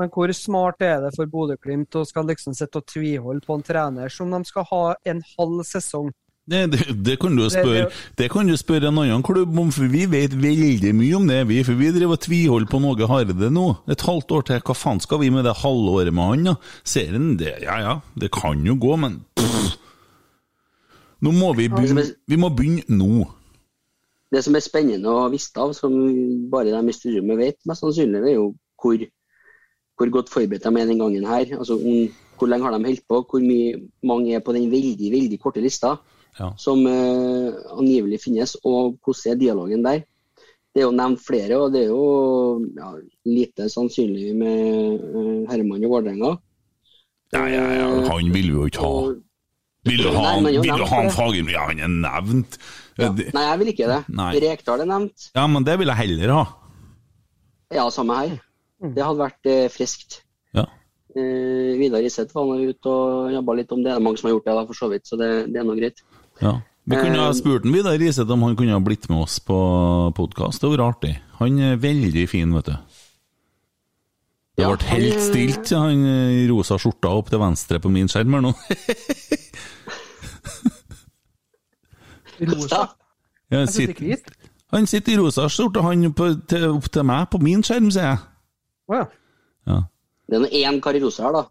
Men hvor smart er det for Bodø-Glimt å skal liksom sitte og tviholde på en trener som de skal ha en halv sesong? Det, det, det, kan du spørre, det- kan du spørre en annen klubb om, for vi vet veldig mye om det. vi, For vi driver og tviholder på noe Harde nå. Et halvt år til. Hva faen skal vi med det halvåret med han, da? Serien, det, ja ja, det kan jo gå, men pff. Nå må vi begynne, vi må begynne nå. Det som er spennende å vite av, som bare de i styrerommet vet, mest sannsynlig, er jo hvor, hvor godt forberedt de er den gangen her. Altså, om, hvor lenge har de holdt på, hvor mye, mange er på den veldig veldig korte lista Ja. som uh, angivelig finnes, og hvordan er dialogen der. Det er jo nevnt flere, og det er jo ja, lite sannsynlig med uh, Herman og Vålerenga. Ja, ja, ja, han vil vi jo ikke ha. Vil du ha, Nei, vil ha det. Fagermo? Ja, han er nevnt. Nei, jeg vil ikke det. Nei. Rekdal er nevnt. Ja, men det vil jeg heller ha. Ja, samme her. Det hadde vært eh, friskt. Ja. Eh, Vidar Iseth var nå ute og jobba litt om det. Det er mange som har gjort det, da, for så vidt, så det, det er nå greit. Ja. Vi kunne ha Eh, spurt en Vidar Iseth om han kunne ha blitt med oss på podkast. Det hadde vært artig. Han er veldig fin, vet du. Det Ja, ble helt stilt, han i rosa skjorta opp til venstre på min skjerm her nå. [LAUGHS] Rosa? Ja, sitt- han sitter i rosa skjorte, han til, opp til meg på min skjerm, sier jeg. Å ja. Ja. Det er nå én kar i rosa her, da.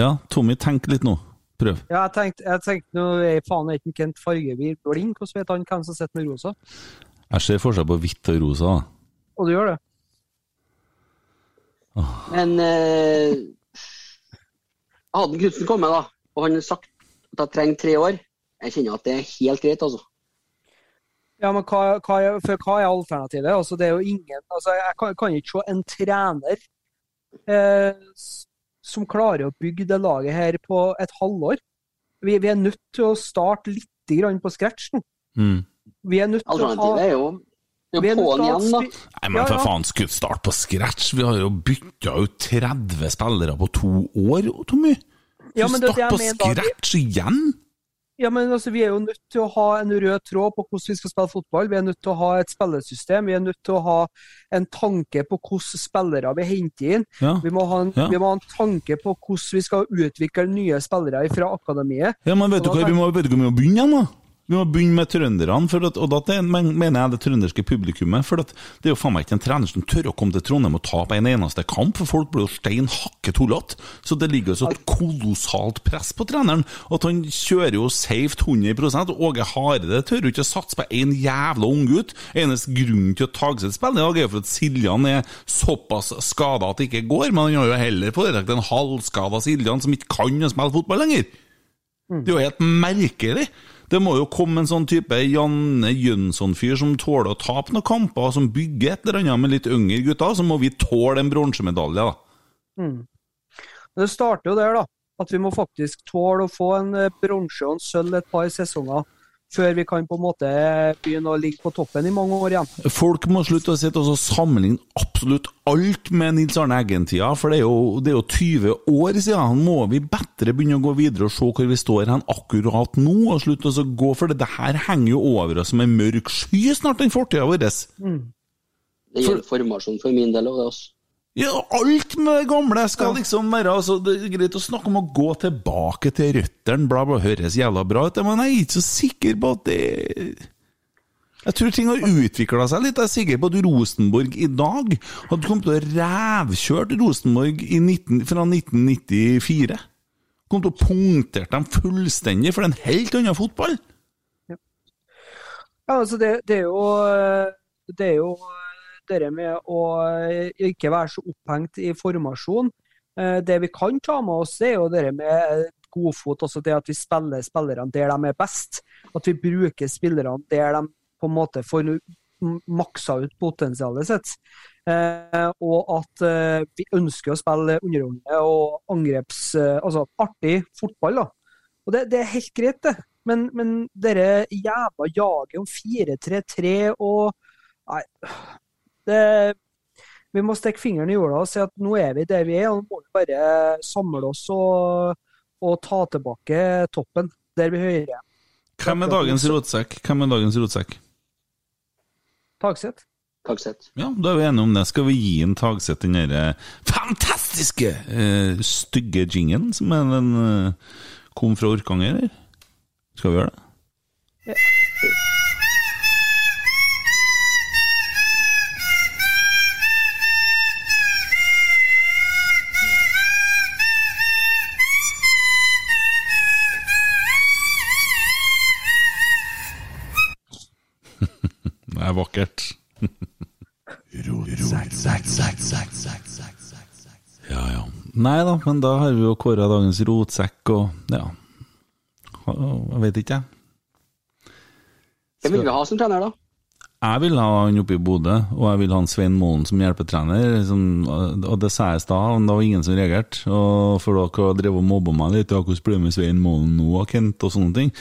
ja, Tommy, tenk litt nå. Prøv. Ja, jeg tenkte, jeg tenkte nå er faen er ikke Kent Fargebil blind, hvordan vet han hvem som sitter med rosa? Jeg ser forskjell på hvitt og rosa. da. Og du gjør det? Men eh, hadde Knutsen kommet, da, og han sagt at jeg trenger tre år, jeg kjenner at det er helt greit, altså. Ja, men hva, hva, for hva er alternativet? Altså, det er jo ingen altså, Jeg kan, kan ikke se en trener eh, som klarer å bygge det laget her på et halvår. Vi, vi er nødt til å starte litt grann på scratch nå. Mm. Vi er nødt til å ha er jo jo på'n igjen, da. Nei, men for faen, skulle starte på scratch? Vi har jo bytta ut 30 spillere på to år, Tommy. Ja, men det er det Start på jeg mener scratch igjen? Ja, men altså, Vi er jo nødt til å ha en rød tråd på hvordan vi skal spille fotball. Vi er nødt til å ha et spillesystem. Vi er nødt til å ha en tanke på hvordan spillere vi henter inn. Ja. Vi må, ha en, Ja. vi må ha en tanke på hvordan vi skal utvikle nye spillere fra akademiet. Ja, men vet du hva, vi må, vet du hva vi må begynne igjen, da? Vi må begynne med trønderne, for at, og da mener jeg det trønderske publikummet. For at det er jo faen meg ikke en trener som tør å komme til Trondheim og tape en eneste kamp, for folk blir jo stein hakke tullete. Så det ligger jo et kolossalt press på treneren, at han kjører jo safe 100% Åge Hareide tør jo ikke å satse på en jævla unggutt. Eneste grunnen til å at Tagseth spill i dag, er jo for at Siljan er såpass skada at det ikke går, men han har jo heller foretrukket en halvskada Siljan som ikke kan spille fotball lenger. Det er jo helt merkelig. Det må jo komme en sånn type Janne Jønsson-fyr som tåler å tape noen kamper, som bygger et eller annet med litt yngre gutter. Så må vi tåle en bronsemedalje, da. Mm. Det starter jo der, da. At vi må faktisk tåle å få en eh, bronse og en sølv et par sesonger før vi kan på en måte begynne å ligge på toppen i mange år igjen. Folk må slutte å sitte og så sammenligne absolutt alt med Nils Arne Eggen-tida, for det er, jo, det er jo 20 år siden. Må vi bedre begynne å gå videre og se hvor vi står hen akkurat nå, og slutte å gå for det? Det her henger jo over oss som en mørk sky snart, den fortida vår. Det gjelder formasjon for min del òg, det. Altså. Ja, alt med det gamle skal liksom være altså, Det er greit å snakke om å gå tilbake til røttene, bla, bla, høres jævla bra ut, men jeg er ikke så sikker på at det Jeg tror ting har utvikla seg litt. Jeg er sikker på at Rosenborg i dag hadde kommet til å rævkjørt Rosenborg i 19, fra 1994. Kom til å punktere dem fullstendig, for det er en helt annen fotball. Ja, altså det, det er jo det er jo det med å eh, ikke være så opphengt i formasjon. Eh, Det vi kan ta med oss, er jo det med godfot. også det at vi spiller spillerne der de er best. At vi bruker spillerne der de på en måte får maksa ut potensialet sitt. Eh, og at eh, vi ønsker å spille underholdende og angreps... Eh, altså artig fotball, da. Og det, det er helt greit, det. Men, men dere jævla jaget om 4-3-3 og Nei. Det, vi må stikke fingeren i jorda og si at nå er vi der vi er, og nå må vi bare samle oss og, og ta tilbake toppen der vi hører. Hvem er dagens rotsekk? Hvem er dagens rotsekk? Tagseth. Tagseth. Ja, da er vi enige om det. Skal vi gi en Tagseth den derre fantastiske, uh, stygge jingen som er den uh, kom fra Orkanger, eller? Skal vi gjøre det? Det er vakkert. Ja, ja. Nei da, men da har vi jo kåra dagens rotsekk og ja. Jeg vet ikke, jeg. Hvem vil vi ha som trener, da? Jeg vil ha han oppe i Bodø, og jeg vil ha han Svein Målen som hjelpetrener. Som, og det sa jeg i stad, men det var ingen som reagerte. Og for dere har drevet og mobba meg litt, ja, hvordan blir det med Svein Målen nå, Kent, og sånne ting.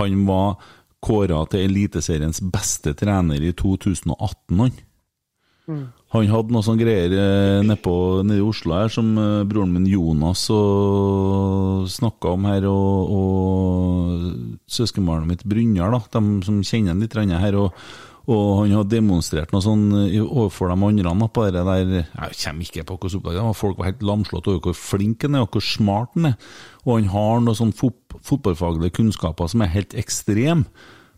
Han var kåra til Eliteseriens beste trener i 2018, han. Han hadde noe sånn greier eh, nede i Oslo her som eh, broren min Jonas snakka om her, og, og søskenbarnet mitt Brynjar, de som kjenner ham litt her. og og han har demonstrert noe sånn i- overfor de andre på det der Jeg kommer ikke på hvordan opplegget var. Folk var helt lamslått over hvor flink han er, og hvor smart han er. Og han har noen sånn fot fotballfaglige kunnskaper som er helt ekstreme.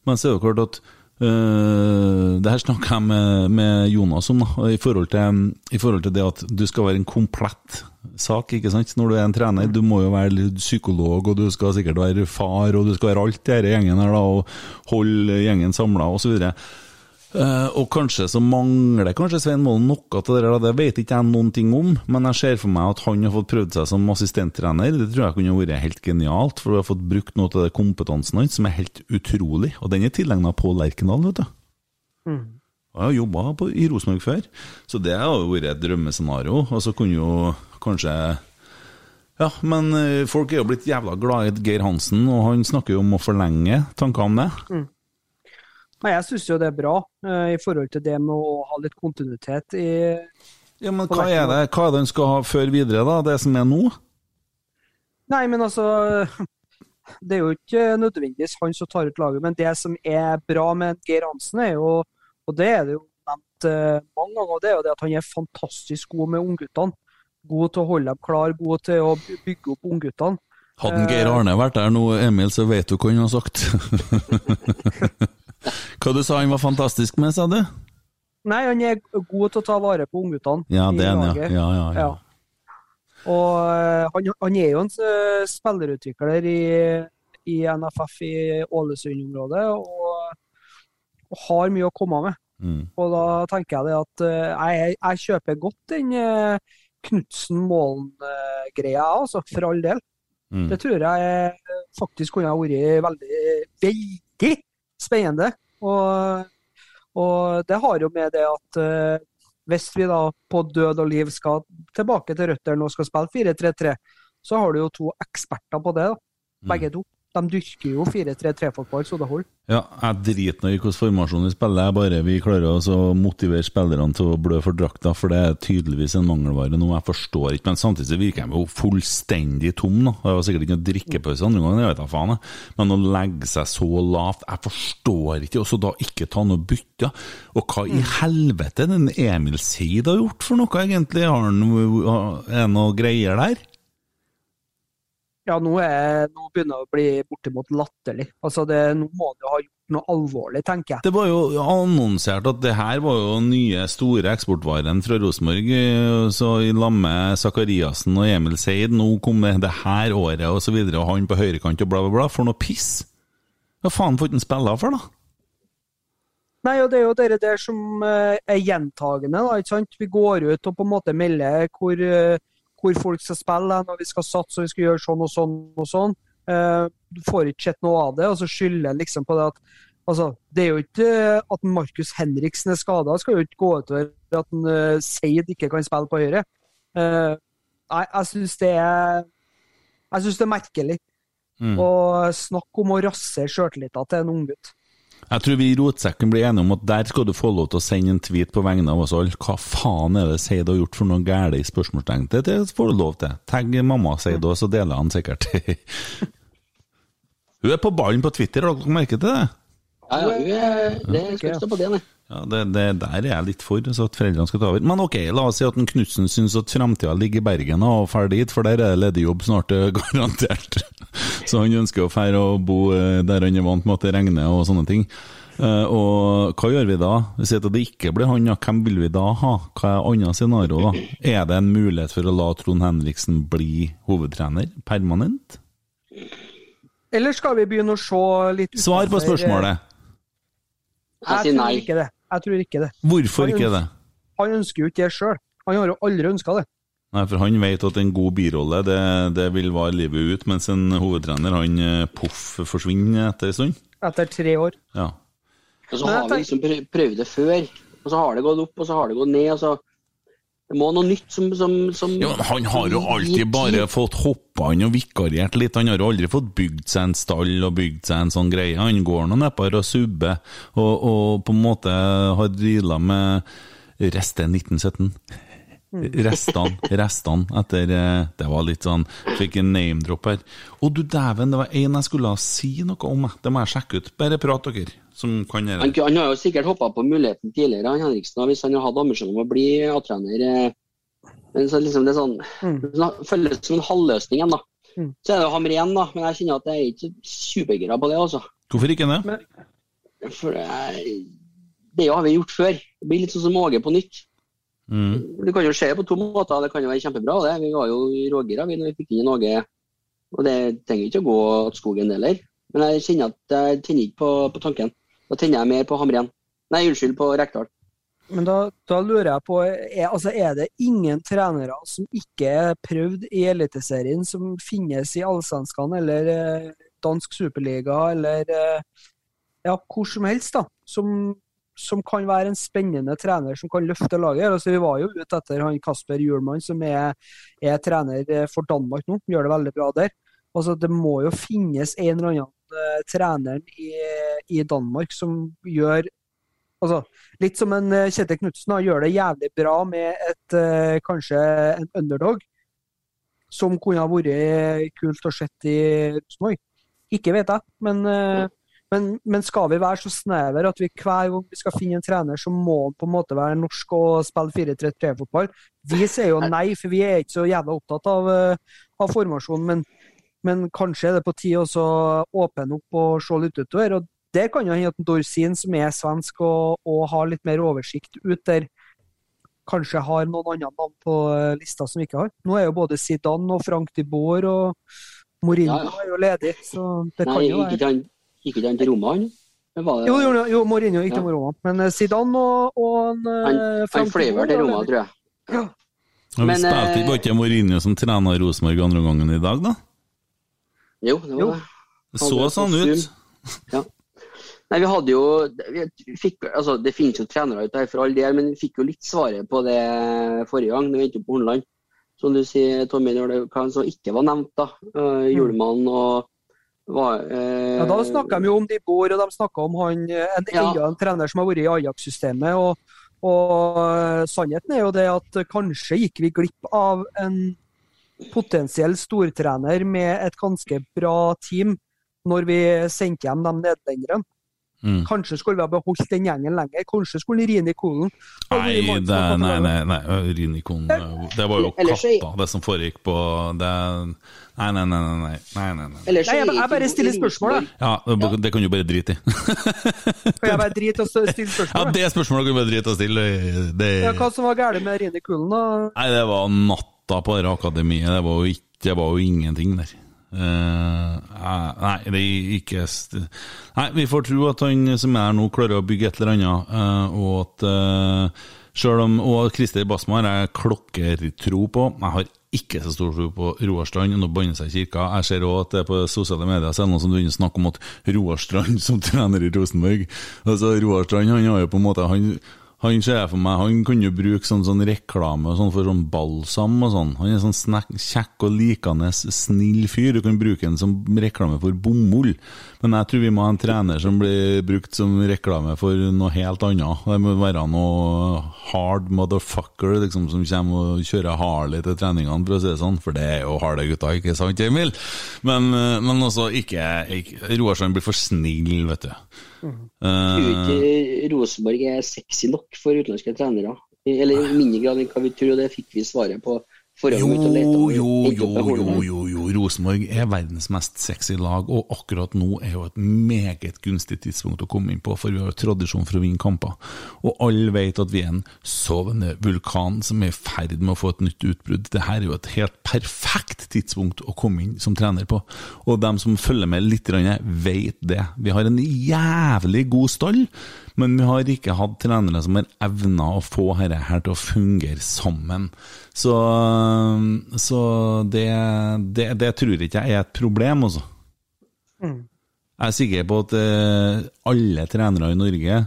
Men så er det klart at øh, Det her snakker jeg med, med Jonas om, i forhold, til, i forhold til det at du skal være en komplett sak ikke sant? når du er en trener. Du må jo være psykolog, og du skal sikkert være far, og du skal være alt i denne gjengen her, da, og holde gjengen samla, osv. Uh, og kanskje så mangler kanskje Svein Målen noe av det der, det vet ikke jeg noen ting om, men jeg ser for meg at han har fått prøvd seg som assistenttrener. Det tror jeg kunne vært helt genialt, for du har fått brukt noe av den kompetansen hans som er helt utrolig. Og den er tilegna Pål Lerkendal, vet du. Mm. Jeg har jobba i Rosenborg før, så det har jo vært et drømmescenario. Og så kunne jo kanskje Ja, men eh, folk er jo blitt jævla glad i Geir Hansen, og han snakker jo om å forlenge. Tanker om det? Nei, jeg syns jo det er bra eh, i forhold til det med å ha litt kontinuitet i Ja, men hva er det Hva er det han skal ha før videre, da? Det som er nå? Nei, men altså [LAUGHS] Det er jo ikke nødvendigvis han som tar ut laget, men det som er bra med Geir Hansen, er jo, og det er det jo nevnt eh, mange ganger, det er jo det at han er fantastisk god med ungguttene. God til å holde dem klar, god til å bygge opp ungguttene. Hadde Geir Arne vært der nå, Emil, så vet du hva han har sagt. [LAUGHS] hva du sa han var fantastisk med, sa du? Nei, han er god til å ta vare på ungguttene Ja, det er han, ja. ja, ja, ja. Og eh, han, han er jo en eh, spillerutvikler i, i NFF i Ålesund-området, og, og har mye å komme med. Mm. Og da tenker jeg at eh, jeg, jeg kjøper godt den Knutsen-Målen-greia, altså, for all del. Mm. Det tror jeg faktisk kunne ha vært veldig, veldig spennende. Og, og det har jo med det at eh, hvis vi da på død og liv skal tilbake til røttene og skal spille 4-3-3, så har du jo to eksperter på det, da. begge to. De dyrker jo 4-3-3-fotball så det holder. Ja, jeg driter nå i hvilken formasjon vi spiller, jeg bare vi klarer oss å motivere spillerne til å blø for drakta, for det er tydeligvis en mangelvare nå. Jeg forstår ikke, men samtidig virker de jo fullstendig tom nå. Det var sikkert ikke noe drikkepause andre gangen, jeg vet da faen. jeg. Men å legge seg så lavt, jeg forstår ikke. Og så da ikke ta noe bytte. Og hva i helvete den Emil Seid har gjort for noe, egentlig? Har han noe greier der? Ja, nå, er, nå begynner det å bli bortimot latterlig. Altså det, nå må jo ha gjort noe alvorlig, tenker jeg. Det var jo annonsert at det her var jo nye store eksportvaren fra Rosenborg. eh, Så i lag med Sakariassen og Emil Seid, nå kommer det her året og så videre, og han på høyrekant og bla, bla, bla. For noe piss! Hva faen får han spille for, da? Nei, og det er jo det der som eh, er gjentagende. da, ikke sant? Vi går ut og på en måte melder hvor, eh, hvor folk skal spille, når vi skal satse og vi skal gjøre sånn og sånn og sånn. Eh, Du får ikke sett noe av det, og så skylder en liksom på det at altså, Det er jo ikke eh, at Markus Henriksen er skada, skal jo ikke gå utover at en, eh, Seid ikke kan spille på høyre. Eh, Nei, jeg syns det er Jeg syns det er merkelig. Mm. Og snakk om å rasere sjøltilliten til en unggutt. Jeg tror vi i Rotsekken blir enige om at der skal du få lov til å sende en tweet på vegne av oss alle. Hva faen er det Seid har gjort for noe galt i spørsmålstegn? Det, får du lov til. Tagg mamma Seid òg, så deler han sikkert. [LAUGHS] Hun er på ballen på Twitter, har dere merket det? Ja, ja, hun er, det skal ikke stå på det, nei. Ja, det, det Der er jeg litt for, så at foreldrene skal ta over. Men ok, la oss si at en Knutsen syns at framtida ligger i Bergen og drar dit, for der er det ledig jobb snart, eh, [LAUGHS] garantert. Så han ønsker å fære og bo eh, der han er vant med at det regner og sånne ting. Eh, Og hva gjør vi da? Vi sier at det ikke blir han, ja. hvem vil vi da ha? Hva er annet scenario, da? Er det en mulighet for å la Trond Henriksen bli hovedtrener permanent? Eller skal vi begynne å se litt Svar på spørsmålet. Jeg sier Jeg tror nei. ikke det. Jeg tror ikke det. Hvorfor ikke det? Han ønsker jo ikke det sjøl. Han har jo aldri ønska det. Nei, for han vet at en god birolle det, det vil vare livet ut, mens en hovedtrener han eh, poff forsvinner etter en stund. Etter tre år. Ja. Og så har vi liksom prøvd det før, og så har det gått opp, og så har det gått ned. og så Det må noe nytt som, som, som ja, Han har jo alltid bare fått hoppa inn og vikariert litt. Han har jo aldri fått bygd seg en stall og bygd seg en sånn greie. Han går nå nedpå her og subber, og, og på en måte har deala med resten 1917. Restene, restene etter eh, Det var litt sånn Fikk en name-drop her. Å du dæven, det var en jeg skulle si noe om. Det må jeg sjekke ut. Bare prat, dere, som kan gjøre Han, det. han har jo sikkert hoppa på muligheten tidligere, han Henriksen, hvis han har hatt ambisjon om å bli A-trener. eh, Men så liksom det er sånn det føles som en halvløsning igjen, da. Mm. Så er det Hamren, da, men jeg kjenner at jeg er ikke supergira på det, altså. Hvorfor ikke det? For jeg, det har vi gjort før. Det blir litt sånn som Åge på nytt. Mm. Du kan jo se på to måter. Det kan jo være kjempebra. det. Vi var jo rågira da når vi fikk inn Åge. Og det trenger ikke å gå til skogen heller. Men jeg kjenner at jeg tenner ikke på, på tanken. Da tenner jeg mer på Hamren. Nei, unnskyld, på Rekdal. Men da, da lurer jeg på, er, altså er det ingen trenere som ikke er prøvd i Eliteserien, som finnes i Allsvenskan eller eh, dansk superliga eller eh, ja, hvor som helst, da, som, som kan være en spennende trener som kan løfte laget. Altså, vi var jo ute etter han Kasper Hjulmann, som er, er trener eh, for Danmark nå, gjør det veldig bra der. Altså, det må jo finnes en eller annen uh, trener i, i Danmark som gjør Altså, litt som en uh, Kjetil Knutsen gjør det jævlig bra med et uh, kanskje en underdog, som kunne ha vært kult å sett i Rosenborg. Ikke vet jeg, men, eh, men, men skal vi være så snever at vi hver gang vi skal finne en trener, så må han på en måte være norsk og spille 4-3-3-fotball? Vi sier jo nei, for vi er ikke så jævla opptatt av, eh, av formasjonen, men Men kanskje er det på tide å åpne opp og se litt utover. og Der kan jo hende at Dorsin, som er svensk og, og har litt mer oversikt ut der, kanskje har noen andre navn på eh, lista som vi ikke har. Nå er jo både Zidane og Frank de Boer og Mourinho Ja, ja. er jo ledig, så det Nei, kan jo være gikk ikke han til Roma, han? Det- Jo, jo, jo Mourinho gikk til Ja. Roma. Men eh, Zidane og, og en, eh, Han, han fløy vel til Roma, tror jeg. Og vi Men, spilte ikke bare Mourinho som trener Rosenborg andre gangen i dag, da? Jo, det var Jo. det. Det så sånn ut. Ja. Nei, vi hadde jo vi fikk, altså, Det finnes jo trenere ute her for all del, men vi fikk jo litt svaret på det forrige gang. når vi endte opp på Horneland. Som du sier, Tommy, når det hva som ikke var nevnt, da. Uh, Julemann og var, eh, Ja, Da snakka de jo om de bor, og de snakka om han, eh, en, Ja. en trener som har vært i Ajax-systemet. og, og eh, Sannheten er jo det at eh, kanskje gikk vi glipp av en potensiell stortrener med et ganske bra team når vi sendte hjem de nederlenderne. Mm. Kanskje skulle vi ha beholdt den gjengen lenger. Kanskje skulle Rini Kolen ha Nei, det, nei, nei, nei, Rinikon Det var jo katta, det som foregikk på det Nei, nei, nei. nei, nei, nei, nei, nei. Ellers Nei, jeg- jeg bare stiller spørsmål, da. Ja, det, det kan du bare drite i. [LAUGHS] Kan jeg bare drite og stille spørsmål? Ja, det spørsmålet kan du bare drite og stille. Det, Ja, hva som var galt med Rini kolen da? Nei, det var natta på det akademiet. Det var jo, ikke, det var jo ingenting der. Eh, nei, det er ikke Nei, vi får tro at han som er her nå, klarer å bygge et eller annet, uh, og at uh, Sjøl om Og Christer Basma har jeg klokkertro på. Jeg har ikke så stor tro på Roar Strand. Nå banner seg kirka. Jeg ser òg at det er på sosiale medier så er det noen som begynner å snakke om at Roar Strand [LAUGHS] som trener i Rosenborg Altså, Roar Strand han har jo på en måte Han, han ser jeg for meg, han kunne bruke sånn, sånn reklame sånn for sånn balsam og sånn. Han er sånn snek, kjekk og likende, snill fyr. Du kan bruke han som reklame for bomull. Men jeg tror vi må ha en trener som blir brukt som reklame for noe helt annet. Det må være noe hard motherfucker liksom, som kommer og kjører Harley til treningene, for å si det sånn. For det er jo harde gutter, ikke sant, Emil? Men, eh, men også ikke, ikke Roar blir for snill, vet du. Tror Eh, ikke Rosenborg er sexy nok for utenlandske trenere. Eller i mindre grad enn hva vi tror, og det fikk vi svaret på Jo, og og jo, jo, jo, jo, jo. Rosenborg er verdens mest sexy lag, og akkurat nå er jo et meget gunstig tidspunkt å komme inn på, for vi har jo tradisjon for å vinne kamper. Og alle vet at vi er en sovende vulkan som er i ferd med å få et nytt utbrudd. Dette er jo et helt perfekt tidspunkt å komme inn som trener på, og dem som følger med litt, vet det. Vi har en jævlig god stall, men vi har ikke hatt trenere som har evna å få dette her til å fungere sammen. Så, så det, det, det tror ikke jeg er et problem, altså. Jeg er sikker på at eh, alle trenere i Norge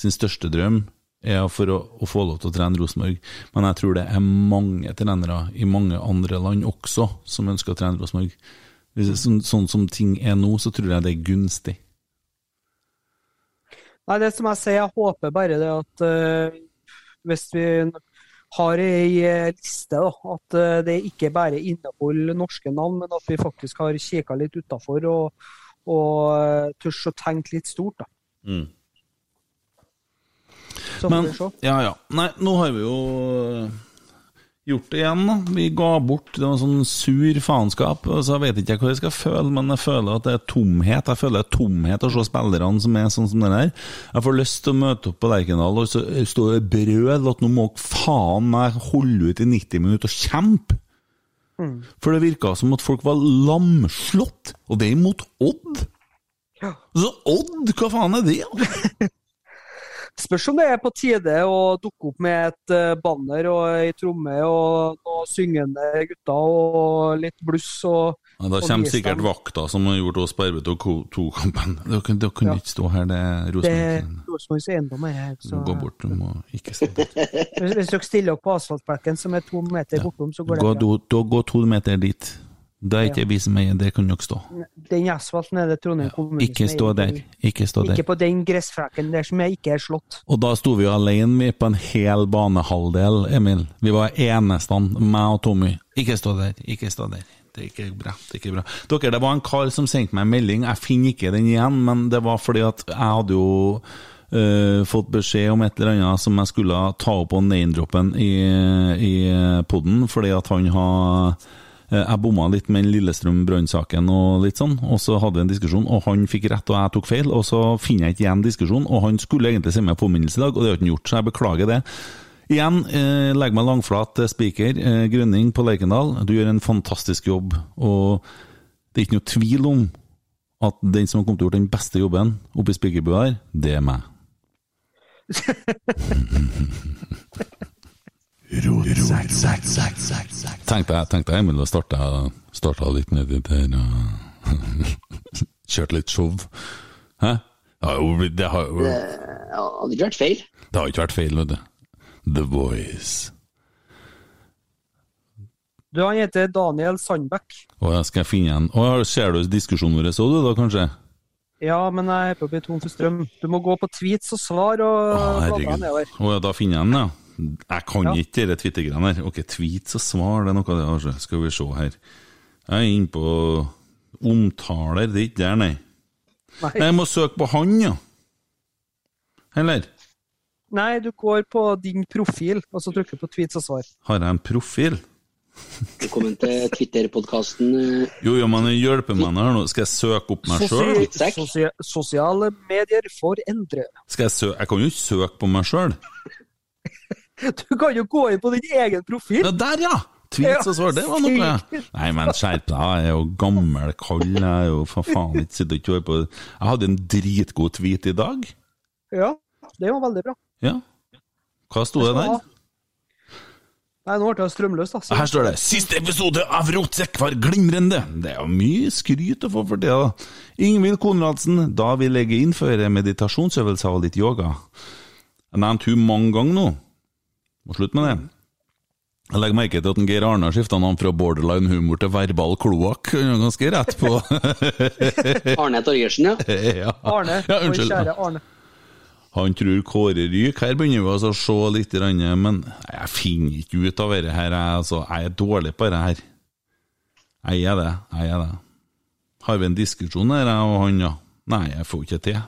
sin største drøm er for å, å få lov til å trene Rosenborg. Men jeg tror det er mange trenere i mange andre land også som ønsker å trene Rosenborg. Sånn, sånn som ting er nå, så tror jeg det er gunstig. Nei, det som jeg sier, jeg håper bare det at uh, hvis vi har ei eh, liste, da, at uh, det ikke bare inneholder norske navn, men at vi faktisk har kikka litt utafor og, og uh, tørs å tenke litt stort. da. Mm. Så får Men, vi se. ja, ja. Nei, nå har vi jo gjort det igjen, da. Vi ga bort det var sånn sur faenskap. Så jeg vet ikke hva jeg skal føle, men jeg føler at det er tomhet. Jeg føler det er tomhet å se spillerne som er sånn som det der. Jeg får lyst til å møte opp på Lerkendal og så stå og brøle at nå må faen meg holde ut i 90 minutter og kjempe! For det virka som at folk var lamslått, og det er imot Odd. Så Odd, hva faen er det? [LAUGHS] Spørs om det er på tide å dukke opp med et eh, banner og ei tromme og noen syngende gutter og litt bluss og Ja, da kommer sikkert vakta som har gjort oss på RB2-kampen. Dere kunne dere kan Ja. ikke stå her, det er Rosenborgs eiendom er her. Så Gå bort, du må ikke stå der. [LAUGHS] hvis, hvis dere stiller opp på asfaltbekken som er to meter bortom, så går det bra. da, gå to meter dit. Det er ikke vi som eier, det kan dere stå. Den asfalten er det Trondheim kommune Ikke som stå eier. der. Ikke stå der. Ikke på den gressflekken der som jeg ikke er slått. Og da sto vi jo alene vi på en hel banehalvdel, Emil. Vi var eneste, meg og Tommy. Ikke stå der, ikke stå der. Det er ikke bra. det er ikke bra. Dere, det var en kar som sendte meg en melding. Jeg finner ikke den igjen, men det var fordi at jeg hadde jo Uh, fått beskjed om et eller annet som jeg skulle ta opp på name-droppen i, i podden, fordi at han har Eh, Jeg bomma litt med den Lillestrøm Brann-saken og litt sånn, og så hadde vi en diskusjon, og han fikk rett og jeg tok feil, og så finner jeg ikke igjen diskusjonen, og han skulle egentlig sende meg påminnelse i dag, og det har han gjort, så jeg beklager det. Igjen, eh, legg meg langflat til spiker. Eh, Grønning på Lerkendal, du gjør en fantastisk jobb, og det er ikke noe tvil om at den som har kommet til å gjøre den beste jobben oppe i spikerbua her, det er meg. [LAUGHS] Tenkte jeg, tenkte jeg Emil, å starte starta litt nedi der og [LAUGHS] kjørte litt show. Hæ? Det har jo det har, jo- hadde ikke vært feil. det har ikke vært feil, vet du. The Voice. Du, han heter Daniel Sandbekk. Å, jeg skal finne en Å, Ser du diskusjonen vår så du da, kanskje? Ja, men jeg er på å bli tom for strøm. Du må gå på tweets og svar og Å, bla, nedover. Å, ja, da finner jeg den, ja. Jeg kan Ja. ikke de Twitter-greiene her. Ok, tweets og svar, det er noe av det. Skal vi se her. Jeg er inne på omtaler, det er ikke der, nei. Nei. Nei, Jeg må søke på han, ja. Eller? Nei, du går på din profil, og så trykker du på tweets og svar. Har jeg en profil? Velkommen til Twitter-podkasten. Jo, jo, men hjelper meg her nå. Skal jeg søke opp meg sjøl? Sosia sosiale medier for endre. Skal jeg søke Jeg kan jo ikke søke på meg sjøl. [LAUGHS] Du kan jo gå inn på din egen profil. Ja, der, ja! Tweets og svar, det var noe. Nei, men skjerp deg, jeg er jo gammel, kald, jeg er jo for faen ikke sitter ikke og hører på Jeg hadde en dritgod tweet i dag. Ja, det var veldig bra. Ja. Hva sto det der? Nei, nå ble jeg strømløs, da. så- Her står det 'Siste episode av Rotsekk var glimrende'. Det er jo mye skryt å få for det, da. Ingvild Konradsen, da vi legger innføre meditasjonsøvelser og litt yoga. Jeg nevnte hun mange ganger nå. Må slutte med det. Jeg legger merke til at en Geir Arne har skifta navn fra borderline humor til verbal kloakk. Ganske rett på [LAUGHS] Arne Torgersen, ja. ja. Arne, Ja, vår unnskyld. kjære Arne. Han tror Kåre ryker. Her begynner vi altså å se litt, men jeg finner ikke ut av dette her. Jeg, altså, jeg er dårlig på dette her. Jeg er det. Jeg er det. Har vi en diskusjon her, jeg og han, ja? Nei, jeg får ikke til.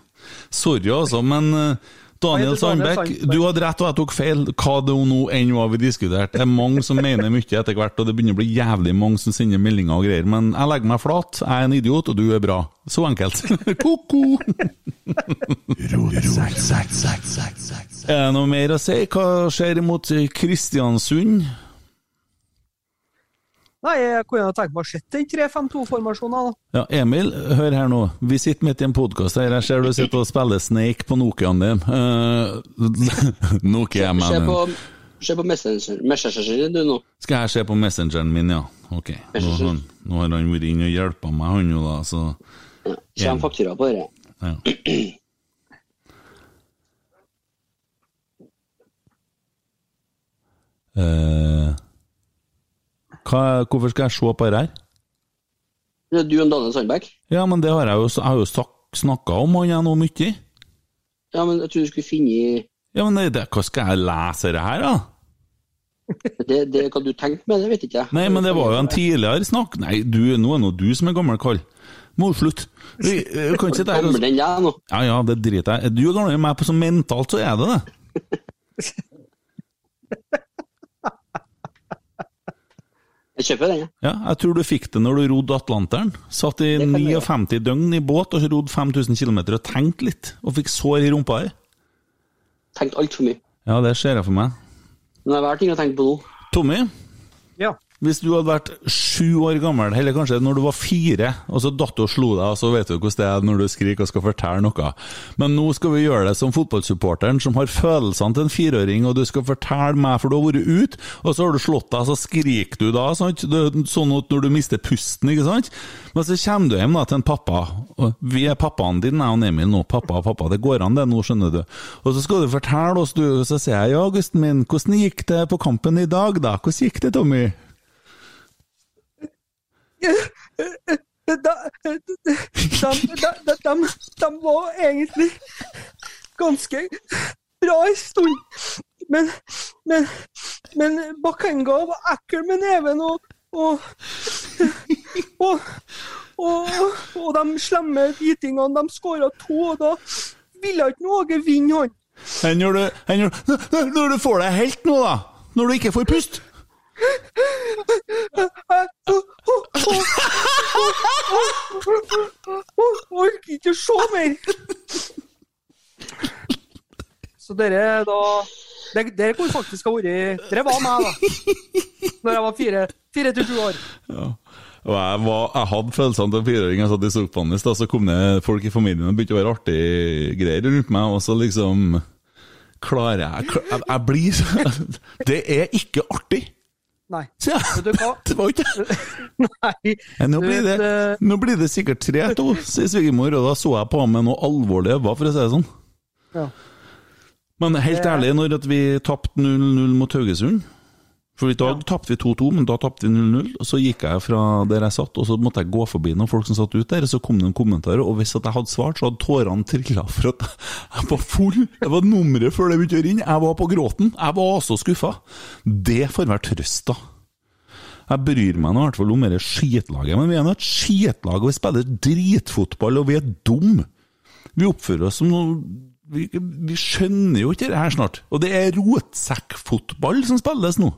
Sorry, altså, men eh, Daniel Sandbekk. du hadde rett og jeg tok feil. Hva det nå enn var vi diskuterte. Det er mange som mener mye etter hvert, og det begynner å bli jævlig mange som sender meldinger og greier. Men jeg legger meg flat. Jeg er en idiot, og du er bra. Så enkelt. [LAUGHS] Ko-ko! Er det noe mer å si? Hva skjer imot Kristiansund? Nei, jeg kunne tenkt meg å se den 3-5-2-formasjonen, da. Ja, Emil, hør her nå. Vi sitter midt i en podkast her. Jeg ser du sitter og spiller Snake på Nokiaen din. Uh, [LAUGHS] Nokia, men se på Messenger, Messenger du nå. Skal jeg se på messengeren min, ja? Ok. Nå, han- nå har han vært inne og hjulpet meg, han jo da, så Kjem faktura på det. ja. [CLEARS THROAT] Eh, hva, hvorfor skal jeg se på det her? Er Du og Daniel Sandberg? Ja, men det har jeg jo, jeg har jo snakka om han jeg nå mye. Ja, men jeg trodde du skulle finne Ja, men det, hva skal jeg lese det her, da? det, det, Hva du tenkte med det, vet ikke jeg. Nei, men det var jo en tidligere snakk. Nei, du, nå er nå du som er gammel kall. Må du slutte. Vi, vi kan ikke sitte her og. Ja ja, det driter jeg. Du er gammel enn meg på så mentalt, så er det det. [LAUGHS] Jeg kjøper den, jeg. Ja, jeg tror du fikk det når du rodde Atlanteren. Satt i Det kan jeg 59 døgn i båt og rodde 5000 km og tenkte litt, og fikk sår i rumpa her. Tenkt altfor mye. Ja, det ser jeg for meg. Men det er hver ting å tenke på nå. Tommy, Ja. Hvis du hadde vært sju år gammel, eller kanskje når du var fire, og så datt og slo deg, og så vet du hvordan det er når du skriker og skal fortelle noe. Men nå skal vi gjøre det som fotballsupporteren som har følelsene til en fireåring, og du skal fortelle meg, for du har vært ute, og så har du slått deg, så skriker du da, sant? Sånn at når du mister pusten, ikke sant? Men så kommer du hjem da til en pappa, og vi er pappaen din, jeg og Emil nå, pappa og pappa, det går an det nå, skjønner du. Og så skal du fortelle oss, du, og så sier jeg, ja, Augusten min, hvordan gikk det på kampen i dag da? Hvordan gikk det, Tommy? Da, de, var egentlig ganske bra en stund. Men, men, men Bakenga var ekkel med neven, og og, og, og, de slemme hvitingene de skåra to, og da ville ikke Åge vinne, han. Når du, når du får deg helt nå, da? Når du ikke får pust? Orker ikke å se mer! Så dere da Dere, kunne faktisk ha vært Dere var meg, da. Når jeg var fire, fire til sju år. Og jeg, var, jeg hadde følelsene til fireåring. Jeg satt i sofaen i stad, så kom det folk i familien og begynte å være artige greier rundt meg, og så liksom Klarer jeg Jeg, jeg blir [LAUGHS] Det er ikke artig! [LAUGHS] [LAUGHS] Nei. Ja, det var ikke. Nei. Nå blir det, eh, nå blir det sikkert 3-2, [LAUGHS] sier svigermor, og da så jeg på med noe alvorlig øyne, for å si det sånn. Ja. Men helt ærlig, når at vi tapte 0-0 mot Haugesund For i dag tapte vi 2-2, men da tapte vi 0-0. Og så gikk jeg fra der jeg satt, og så måtte jeg gå forbi noen folk som satt ute der, og så kom det noen kommentarer, og hvis at jeg hadde svart, så hadde tårene trilla for at jeg var full. Jeg var nummeret før det begynte å ringe. Jeg var på gråten. Jeg var så skuffa. Det får være trøst, da. Jeg bryr meg nå i hvert fall om dette skitlaget, men vi er nå et skitlag, og vi spiller dritfotball, og vi er dumme. Vi oppfører oss som noe vi, vi skjønner jo ikke det her snart. Og det er rotsekkfotball som spilles nå.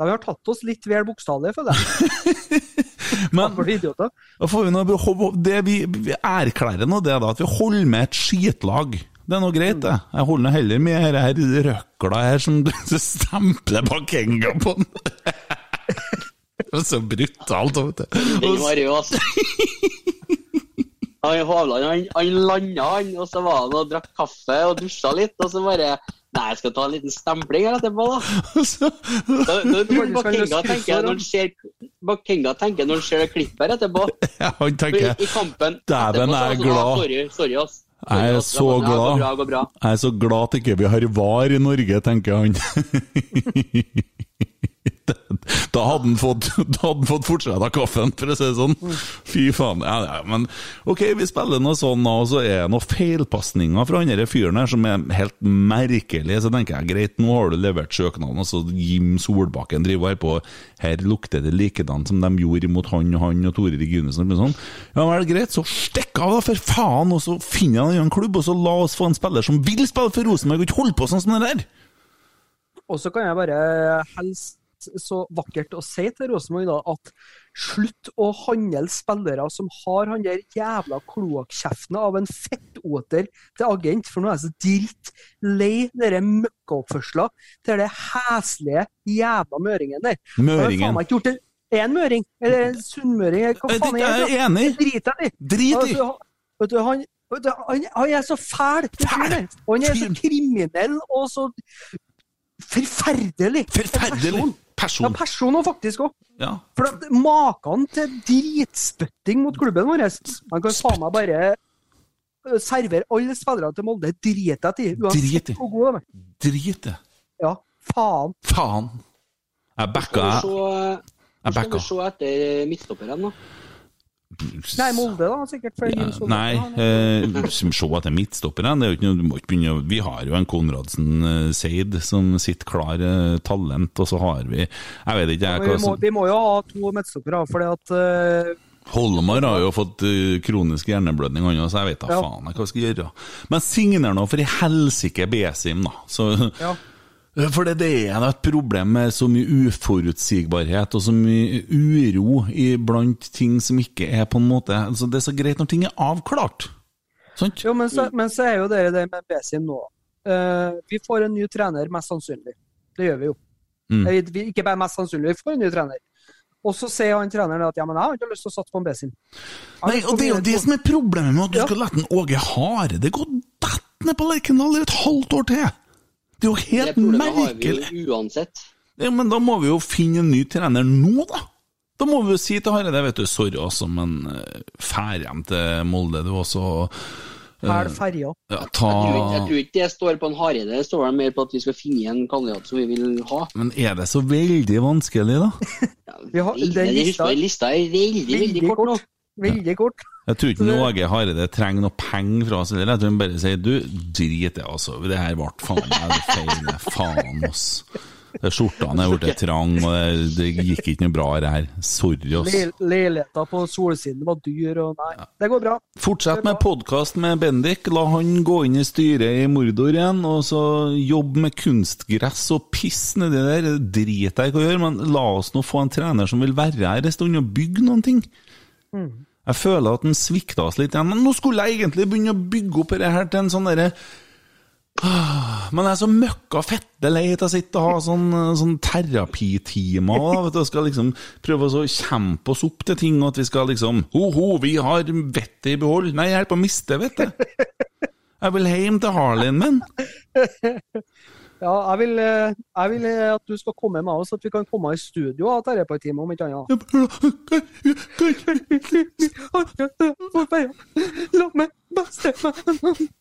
Da vi har tatt oss litt vel bokstavelig, føler jeg. [LAUGHS] Men da får vi noe, det vi, vi erklærer nå, det da at vi holder med et skitlag. Det er noe greit, det. Jeg holder nå heller med her, her røkla her som [LAUGHS] stempler Bakenga på den. [LAUGHS] Det er så brutalt, vet du. Den var rød, altså. Han Hovland han, han landa, han, og så var han og drakk kaffe og dusja litt, og så bare Nei, jeg skal ta en liten stempling her etterpå, da. [LAUGHS] Da, da Bakenga tenker når han ser tenker når han ser det klippet her etterpå. Ja, han tenker I kampen Dæven, jeg er glad. «Ah, Sorry, sorry, ass. Jeg er så glad. Jeg er så glad at ikke vi har VAR i Norge, tenker han. [LAUGHS] Da hadde han fått, av fått fortsette kaffen, for å si det sånn. Fy faen. Ja, ja, men ok, vi spiller noe sånn, og så er det noen feilpasninger fra andre fyren her som er helt merkelig. Så tenker jeg greit, nå har du levert søknaden, og så Jim Solbakken driver her på Her lukter det likedan som de gjorde mot han og han og Tore Regunesen. Sånn. Ja vel, greit, så stikk av, da, for faen, og så finner jeg en klubb, og så la oss få en spiller som vil spille for Rosenborg, og ikke holde på sånn som det der. Og så kan jeg bare så vakkert å si til Rosenborg at slutt å handle spillere som har han der jævla kloakkjeften av en fettoter til agent, for nå er jeg så dritt lei dere møkkaoppførsler til det heslige jævla møringen der. Jeg har Møringen. faen ikke gjort. Er en møring? Eller en sunnmøring? Hva Jeg faen er det? enig. Drit jeg i. Drit i. Altså, han, han, han er så fæl, fæl. Og han er så kriminell og så forferdelig. Forferdelig. Person. Ja, Person. og faktisk òg. Ja. For at maken til dritspytting mot klubben vår Han kan faen meg bare øh, servere alle spillerne til Molde Drit deg i, Drit uansett hvor gode de er. Drit det. Ja, faen. Faen. Jeg backa jeg. backa. Jeg skal vi backa. se etter midtstopperen, da? Nei, Molde, da, sikkert. Ja, nei, eh, se etter midtstopperen. Er Vi har jo en Konradsen eh, Seid som sitter klar, eh, talent, og så har vi Jeg vet ikke, jeg hva vi, må, vi må jo ha to midtstoppere, fordi at eh, Holmar har jo fått eh, kronisk hjerneblødning, han så jeg vet da Ja. faen jeg hva jeg skal gjøre. Men signer nå for i helsike Besim, da. Så, Ja. For det, det er et problem med så mye uforutsigbarhet og så mye uro blant ting som ikke er på en måte altså Det er så greit når ting er avklart. Sant? Jo, men så, men så er jo dere det med Besim nå. Uh, vi får en ny trener, mest sannsynlig. Det gjør vi jo. Mm. Eh, vi, ikke bare mest sannsynlig, vi får en ny trener. Og så sier han treneren at ja, men jeg har ikke lyst til å satse på en Besim. Nei, og Det er jo det som er problemet med at du Ja. skal la Åge Hareide gå ned på Lerkendal i et halvt år til! Det er jo Det helt problemet har vi merkelig! jo uansett. Ja, men da må vi jo finne en ny trener nå, da! Da må vi jo si til Hareide vet du, sorry altså, men uh, fær hjem til Molde, du også. Fæl ferja. Ja, Jeg tror, ikke, jeg tror ikke det står på en Hareide, det står mer på at vi skal finne en kandidat som vi vil ha. Men er det så veldig vanskelig, da? [LAUGHS] Vi har, Veldig- den det- lista, lista er veldig, veldig kort nå. Veldig kort. Jeg tror ikke Åge Hareide trenger noe penger fra oss. Eller jeg tror han bare sier du, drit i det, altså. Det her ble faen meg feil. Faen, ass. Skjortene er blitt trang, og det, det gikk ikke noe bra det her. Sorry, ass. Leiligheter på solsiden var dyr, og nei, det går bra. Fortsett med podkast med Bendik. La han gå inn i styret i Mordor igjen, og så jobbe med kunstgress og piss nedi der. Drit jeg ikke å gjøre, men la oss nå få en trener som vil være her en stund og bygge noen ting. Jeg føler at han svikta oss litt igjen. Men nå skulle jeg egentlig begynne å bygge opp det her til en sånn derre Ah, Men jeg er så møkka fette lei til å sitte og ha sånn, sånn terapitimer. og skal liksom prøve å kjempe oss opp til ting, og at vi skal liksom Ho-ho, vi har vettet i behold. Nei, jeg holder på å miste vettet. Jeg vil hjem til Harleyen min. Ja, jeg vil, eh, jeg vil eh, at du skal komme med oss, at vi kan komme i studio og ha time om ikke annet. La meg bestemme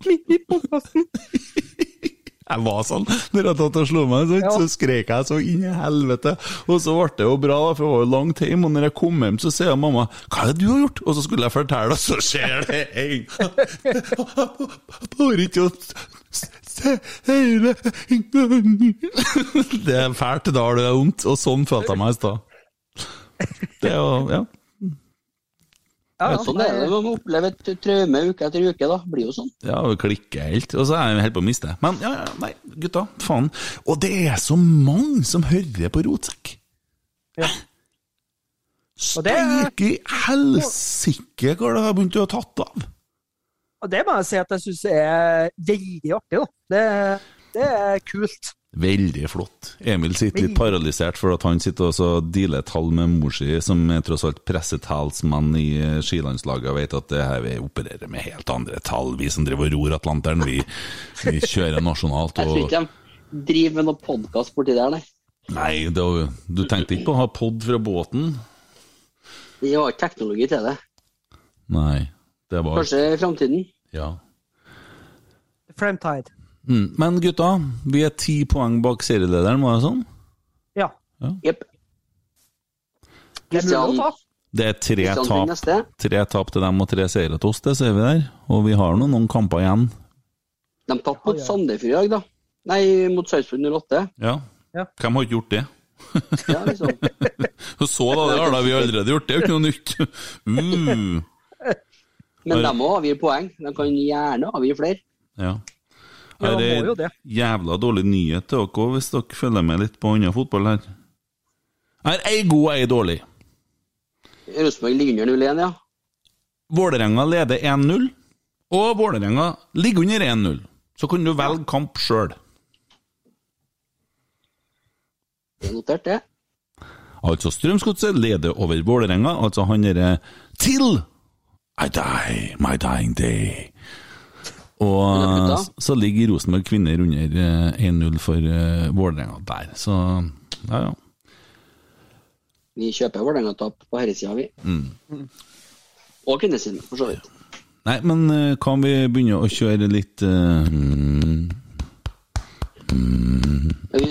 midt i podkasten. Jeg var sånn når jeg tatt og slo meg, så, Ja. så skrek jeg så inn i helvete. Og så ble det jo bra, for det var jo langt hjem. Og når jeg kom hjem, så sier mamma 'Hva er det du har gjort?' Og så skulle jeg fortelle, og så skjer det en Bare ikke å [LAUGHS] Det er fælt, da har det vondt. Og sånn følte jeg meg i stad. Det er jo Ja. Ja, Sånn er det. Man må oppleve et traume uke etter uke, da. Blir jo sånn. Ja, det klikker helt. Og så er jeg helt på å miste. Men ja, ja, nei, gutta, faen. Og det er så mange som hører på Rotsekk. Ja. Steike i helsike hvor det har begynt å ha tatt av. Og det må jeg si at jeg syns er veldig artig, da. Det, det er kult. Veldig flott. Emil sitter litt paralysert for at han sitter og så dealer tall med mor si, som er tross alt pressetalsmann i eh, skilandslaget, og vet at det her vi opererer med helt andre tall, vi som driver og ror Atlanteren. Vi, vi kjører nasjonalt. Jeg tror ikke de driver med noe podkast borti der, nei. Nei, det, var- du tenkte ikke på å ha pod fra båten? De har ikke teknologi til det. Nei, det var Kanskje i framtiden. Ja. Fremtide. Mm. Men gutta, vi er ti poeng bak serielederen, var det sånn? Ja. Jepp. Ta. Det er tre tap, tre tap til dem og tre seire til oss, det ser vi der. Og vi har nå noen kamper igjen. De tapte mot Sandefjord i dag, da. Nei, mot Sarpsborg 08. Ja. Ja. Hvem har ikke gjort det? Ja, liksom. [LAUGHS] Så da, det har da vi allerede gjort, det er jo ikke noe nytt. Uh. [LAUGHS] Men de må avgi poeng. De kan gjerne avgi flere. Ja. Ja, Her de må jo er det. jævla dårlig nyhet til dere hvis dere følger med litt på annen fotball her. Her ei god, ei dårlig. Rosenborg ligger under 0-1, ja. Vålerenga leder 1-0, og Vålerenga ligger under 1-0. Så kan du velge kamp sjøl. Det er notert, det. Altså Strømsgodset leder over Vålerenga, altså han derre Til I die, my dying day. Og så ligger Rosenborg kvinner under eh, 1-0 for eh, Vålerenga der, så ja, ja. Vi kjøper Vålerenga-tap på herresida, vi. Mm. Og kvinnesiden, for så vidt. Nei, men eh, kan vi begynne å kjøre litt eh, mm,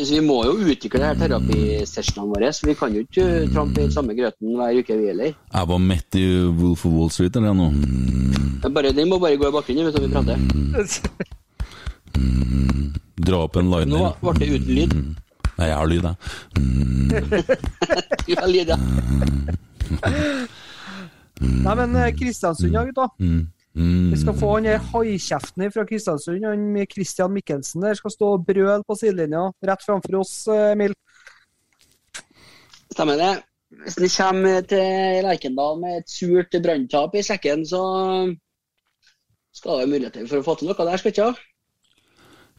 Vi, så vi må jo utvikle her terapisesjonene våre, så vi kan jo ikke uh, trampe i samme grøten hver uke, vi heller. Jeg var midt i Wolf of Wall Street eller noe. Mm, Det Bare, den må bare gå i bakgrunnen vet du, vi prater. dra opp en Nå ble det uten lyd. Nei, jeg har lyd, jeg. [LAUGHS] Du har lyd, ja. Nei, men eh, Kristiansund, ja, gutta. Mm. Vi skal få han der haikjeften fra Kristiansund, han med Christian Mikkelsen der, skal stå og brøle på sidelinja rett framfor oss, eh, Emil. Stemmer det. Hvis en kommer til Lerkendal med et surt branntap i sekken, så skal det være muligheter for å få til noe der, skal ikke det?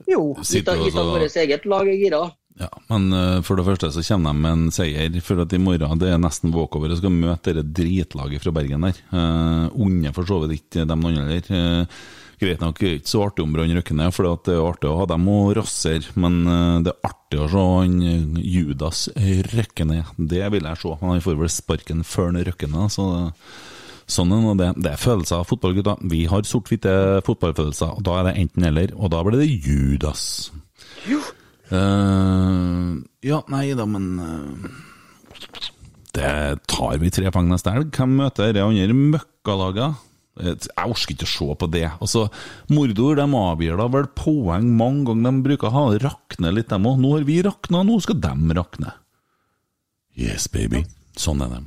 Jo. Litt at vårt eget lag er gira. Ja, men eh, for det første så kommer de med en seier, for at i morgen det er nesten walkover og skal møte det dritlaget fra Bergen der. Uh, Unge for så vidt ikke dem noen heller. Eh, greit nok ikke så artig om Brann rykker for det er artig å ha dem og rasser, men eh, det er artig å se han eh, Judas rykke. Det vil jeg se. Han får vel sparken før han rykker ned, så Sånn er det. Det er følelser av fotball, gutta. Vi har sort-hvite fotballfølelser, da er det enten-eller, og da blir det Judas. Eh, ja, nei da, men uh, Det tar vi tre poeng neste helg. Hvem møter de andre møkkalagene? Jeg orker ikke å se på det. Altså, Mordor de avgir da vel poeng mange ganger. De bruker å ha rakne litt, dem òg. Nå har vi rakna, nå skal de rakne. Yes, baby. Sånn er det.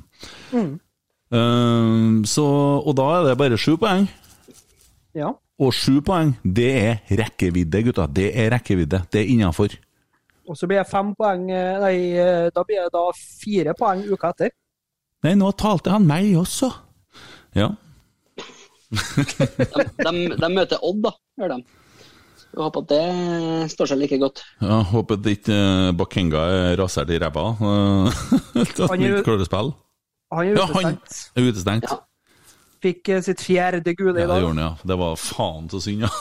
Uh, så, og da er det bare sju poeng. Ja. Og sju poeng, det er rekkevidde, gutta. Det er rekkevidde. Det er innafor. Og så blir jeg fem poeng eh, Nei, eh, da blir jeg da fire poeng uka etter. Nei, nå talte han meg også. Ja. De, de møter Odd, da, gjør de. Jeg håper at det står seg like godt. ja håper at ikke uh, Bakenga [LAUGHS] er rasert i ræva. Han er klørespill. Han er Ja, han er utestengt. Ja. Fikk uh, sitt fjerde gule Ja, i det gjorde han, ja. Det var faen så synd, ja. [LAUGHS]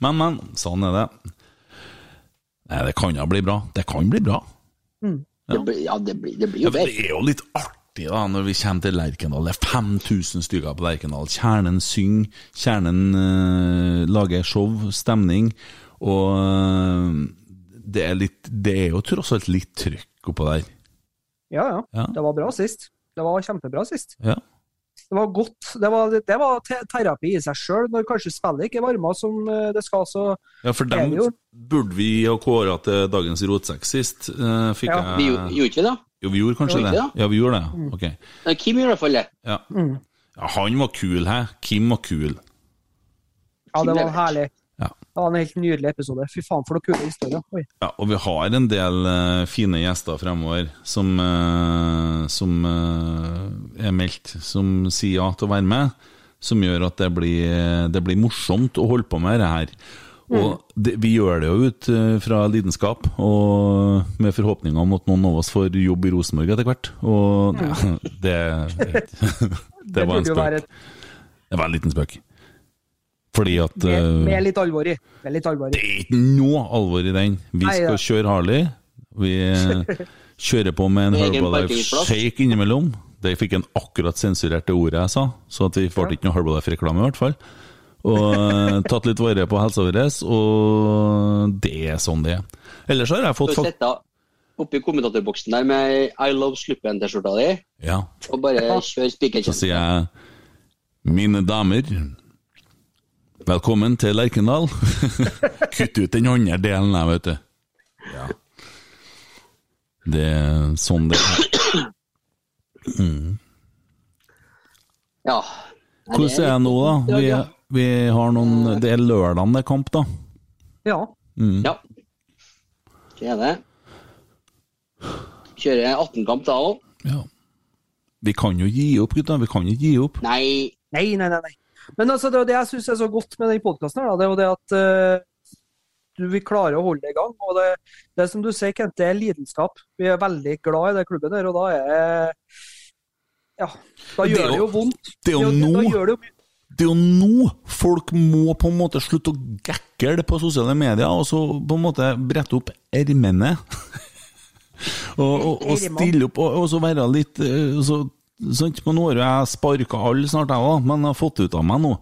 Men, men. Sånn er det. Nei, det kan da bli bra. Det kan bli bra. Det blir, ja, det blir, det blir jo jo Ja, det er jo litt artig da, når vi kommer til Lerkendal. Det er 5000 stykker på Lerkendal. Kjernen synger, kjernen uh, lager show, stemning. Og uh, det, er litt, det er jo tross alt litt trykk oppå der. Ja, ja. Ja. Det var bra sist. Det var kjempebra sist. Ja. Det var godt. Det var, det var te terapi i seg sjøl. Når kanskje spillet ikke varma som eh, det skal, så Ja, for dem burde vi ha kåra til dagens rotsekk sist. Uh, fikk Ja, Vi jeg gjorde gjorde ikke det, det? Jo, vi gjorde kanskje Gjorde det. det? Ja, vi gjorde det. Ok. Nei, Kim gjør i hvert fall det. Ja. Mm. ja, han var kul, hæ? Kim var kul. Ja, det var herlig. Ja. Det var en helt nydelig episode. Fy faen, for noen kule historier. Oi. Ja, og vi har en del uh, fine gjester fremover som, uh, som uh, er meldt, som sier ja til å være med. Som gjør at det blir, det blir morsomt å holde på med det her. Og det, vi gjør det jo ut fra lidenskap, og med forhåpninger om at noen av oss får jobb i Rosenborg etter hvert. Og ja, [LAUGHS] det, [LAUGHS] det, det var en spøk. Det var en liten spøk. Fordi at Med, eh, med litt alvor i. Det er ikke noe alvor i den. Vi Nei, skal ja. kjøre Harley. Vi eh, [LAUGHS] kjører på med en Herbalife shake innimellom. Det fikk en akkurat sensurert det ordet jeg sa, så at vi får ikke noe Herbalife-reklame i hvert fall. Og eh, [LAUGHS] tatt litt vare på helsa vår, og det er sånn det er. Ellers har jeg fått oppi kommentatorboksen der med I Love Sluppen-T-skjorta di, Ja, og bare kjør så sier jeg Mine damer, velkommen til Lerkendal. [LAUGHS] Kutt ut den andre delen der, vet du. Ja. Det er sånn det er. Ja. Hvordan er det nå, da? Vi, vi har noen Det er lørdag det er kamp, da. Ja. Ja. Det er det. Kjører 18-kamp da òg. Ja. Vi kan jo gi opp, gutta. Vi kan jo gi opp. Nei, Nei, nei, nei. nei. Men altså, det det jeg syns er så godt med den podkasten, det er jo det at uh, du, vil klare å holde det i gang. Og det, det er som du sier, Kent, det er lidenskap. Vi er veldig glad i den klubben der, og da er Ja. Da gjør det jo- jo vondt. det er jo nå- det jo. Det er jo nå folk må på en måte slutte å gekle på sosiale medier, og så på en måte brette opp ermene. [LAUGHS] og, og, og stille opp, og, og så være litt eh, så, sant? Men Nå har jeg sparka alle snart, jeg òg, men jeg har fått ut av meg nå.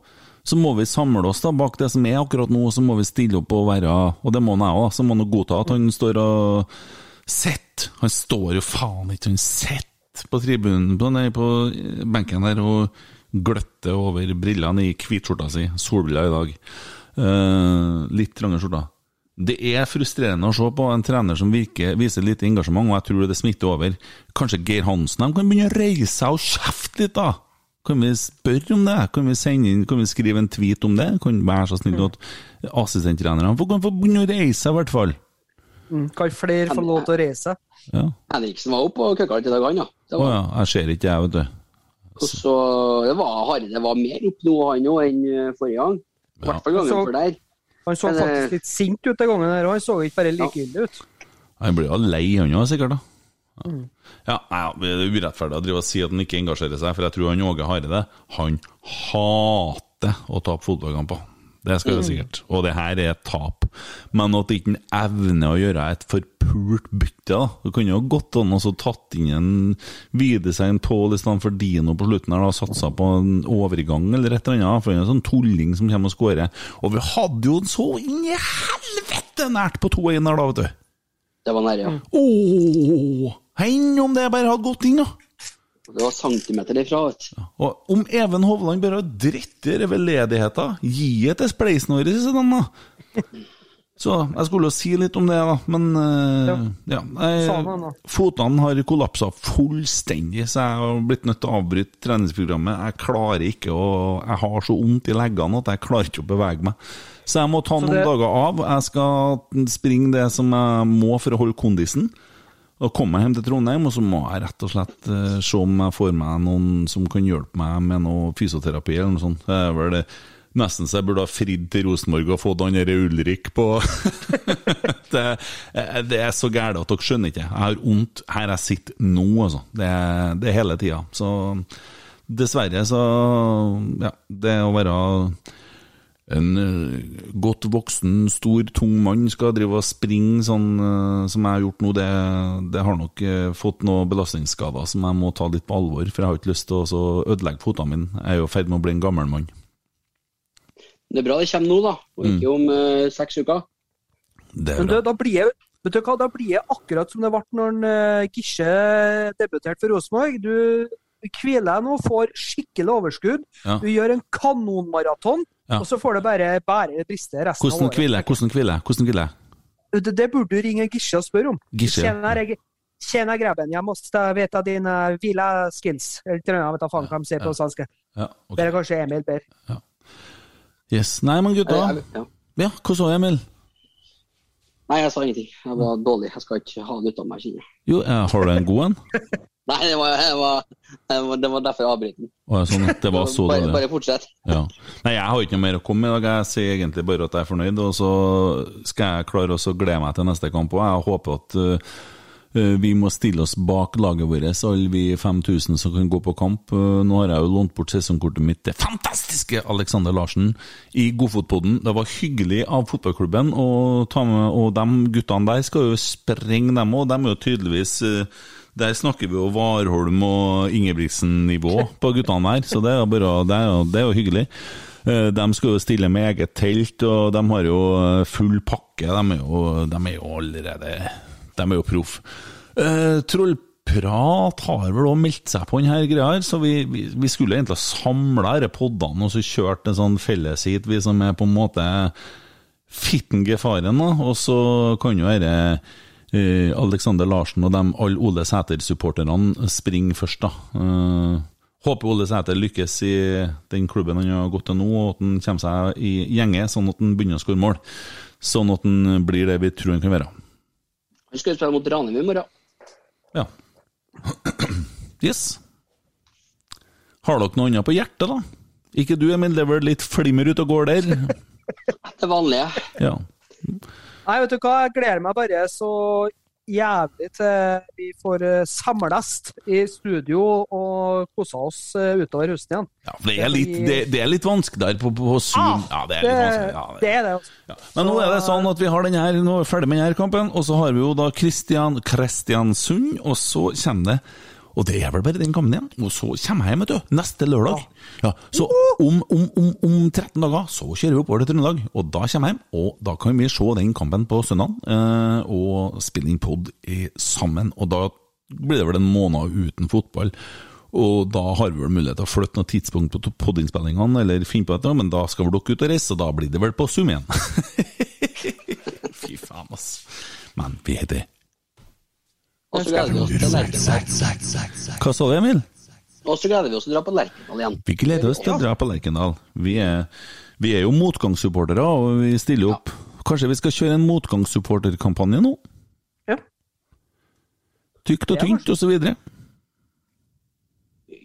Så må vi samle oss da bak det som er akkurat nå, så må vi stille opp og være Og det må han jeg òg, så må han godta at han står og sitter. Han står jo faen ikke, han sitter på tribunen på, nei, på benken der og gløtter over brillene i hvitskjorta si. Solbriller i dag. Uh, litt trange skjorter. Det er frustrerende å se på en trener som virker, viser lite engasjement, og jeg tror det smitter over. Kanskje Geir Hansen de kan begynne å reise seg og kjefte litt, da? Kan vi spørre om det? Kan vi, sende inn, kan vi skrive en tweet om det? Kan være så snill at assistenttrenerne får- kan få begynne å reise seg, i hvert fall. Mm, Kan flere få lov til å reise? Ja. Henriksen var oppe og køkka litt i dag, han, ja. Å var, ja, jeg ser ikke, jeg, vet du. og så, det var, det var mer opp nå, han òg, enn eh, forrige gang. I hvert fall gangen før der. Han så Men, faktisk litt sint ut den gangen, her, og han så ikke bare likegyldig ut. Han blir jo lei, han òg, sikkert. da. Mm. Ja, nei, ja, Det er urettferdig å drive og si at han ikke engasjerer seg, for jeg tror han Åge Hareide han hater å tape fotballkamper. Det skal jo sikkert. Og det her er et tap. Men at ikke han evner å gjøre et forpult bytte, da. Det kunne jo gått an å så tatt inn en Widersein Paul i stedet for Dino på slutten her, da, satsa på en overgang eller et eller annet. For han er en sånn tulling som kommer og skårer. Og vi hadde jo så inn i helvete nært på 2-1 her, da, vet du. Det var nære, ja. Åh, Enn om det bare hadde gått inn, da! Det var centimeter ifra, vet du. Og om Even Hovland bare dritter over ledigheta, gi det til spleisen vår, sier de da. Så jeg skulle jo si litt om det, da, men uh, ja. Da. Fotene har kollapsa fullstendig, så jeg har blitt nødt til å avbryte treningsprogrammet. Jeg klarer ikke å Jeg har så vondt i leggene at jeg klarer ikke å bevege meg. Så jeg må ta Så noen det- dager av. Jeg skal springe det som jeg må for å holde kondisen. Og komme jeg hjem til Trondheim, og så må jeg rett og slett eh, se om jeg får meg noen som kan hjelpe meg med noe fysioterapi eller noe sånt. Det er vel det. Nesten så jeg burde ha fridd til Rosenborg og fått han derre Ulrik på [LAUGHS] det, eh, det er så gærent at dere skjønner ikke. Jeg har vondt her jeg sitter nå, altså. Det, det er hele tida. Så dessverre, så Ja, det å være en eh, godt voksen, stor, tung mann skal drive og springe sånn eh, som jeg har gjort nå, det, det har nok eh, fått noen belastningsskader som jeg må ta litt på alvor. For jeg har ikke lyst til å ødelegge fotene mine. Jeg er jo i ferd med å bli en gammel mann. Det er bra det kommer nå, da, og ikke om eh, seks uker. Det er Men det, da blir jeg, vet du hva, da blir jeg akkurat som det ble når uh, Gisje debuterte for Rosenborg. Du hviler deg nå, får skikkelig overskudd. Ja. Du gjør en kanonmaraton, Ja. og så får det bare bære briste resten Hvordan av året. hviler? Hvordan hviler jeg? Hvordan hviler jeg? Det, det burde du ringe Gisje og spørre om. Gisje, ja. jeg, tjenere grabben, jeg måste veta dine vila skills. Eller tror jeg vet da faen hva de sier på svensk. Ja, okay. Det er kanskje Emil ber. Yes. Nei, men gutta. Ja. Ja, hva sa Emil? Nei, jeg sa ingenting. Jeg var dårlig. Jeg skal ikke ha det ut av meg, kjenner jeg. Jo, eh, har du en god en? [LAUGHS] Nei, det var, det var, det var, derfor jeg avbrøt den. Sånn, det var så dårlig. bare fortsett. Ja. Nei, jeg har ikke noe mer å komme med i dag. Jeg sier egentlig bare at jeg er fornøyd, og så skal jeg klare å glede meg til neste kamp òg. Jeg håper at uh, vi må stille oss bak laget vårt, alle vi 5000 som kan gå på kamp. Uh, nå har jeg jo lånt bort sesongkortet mitt til fantastiske Alexander Larsen i Godfotpodden. Det var hyggelig av fotballklubben å ta med, og de guttene der skal jo sprenge, dem òg. De er jo tydeligvis uh, der snakker vi jo Warholm og Ingebrigtsen-nivå på guttene her, så det er jo, bare, det er jo, det er jo hyggelig. Eh, De skal jo stille med eget telt, og de har jo eh, full pakke. De er jo, de er jo allerede De er jo proff. Eh, Trollprat har vel òg meldt seg på denne greia her, så vi, vi, vi skulle egentlig ha samla disse podene og så kjørt en sånn felleshit, vi som er på en måte fitten gefaren, da. Og så kan jo dette eh, Alexander Larsen og dem, alle Ole Sæter-supporterne springer først, da. Eh, håper Ole Sæter lykkes i den klubben han har gått til nå, og at han kommer seg i gjenge, sånn at han begynner å skåre mål. Sånn at han blir det vi tror han kan være. Han skal spille mot Ranheim i morgen. Ja. [CLEARS THROAT] Yes. Har dere noe annet på hjertet, da? Ikke du, Emil, det er vel litt flimmer ute og går der? [LAUGHS] Det vanlige. Ja. Nei, vet du hva, jeg gleder meg bare så jævlig til vi får eh, samles i studio og kose oss eh, utover høsten igjen. Ja, for det er litt, det, det er litt vanskeligere på, på Zoom. Ja, det er litt. Ja, det er det. Ja. Men nå er det sånn at vi har den her, nå er vi ferdig med denne kampen, og så har vi jo da Kristian Kristiansund, og så kommer det og det er vel bare den kampen igjen. Og så kommer jeg hjem, vet du. Neste lørdag. Ja, så om, om, om, om 13 dager så kjører vi oppover til Trøndelag, og da kommer jeg hjem. Og da kan vi se den kampen på søndag, eh, og spille inn pod sammen. Og da blir det vel en måned uten fotball. Og da har vi vel mulighet til å flytte noe tidspunkt på podinnspillingene, eller finne på dette, men da skal vel dere ut og reise, og da blir det vel på Zoom igjen. [LAUGHS] Fy faen, ass. Men vi heter Og så gleder vi oss til Lerkendal. Hva sa du, Emil? Og så gleder vi oss til å dra på Lerkendal igjen. Vi gleder oss til å dra på Lerkendal. Vi er, vi er jo motgangssupportere, og vi stiller opp. Kanskje vi skal kjøre en motgangssupporterkampanje nå? Ja. Tykt og tynt, og så videre.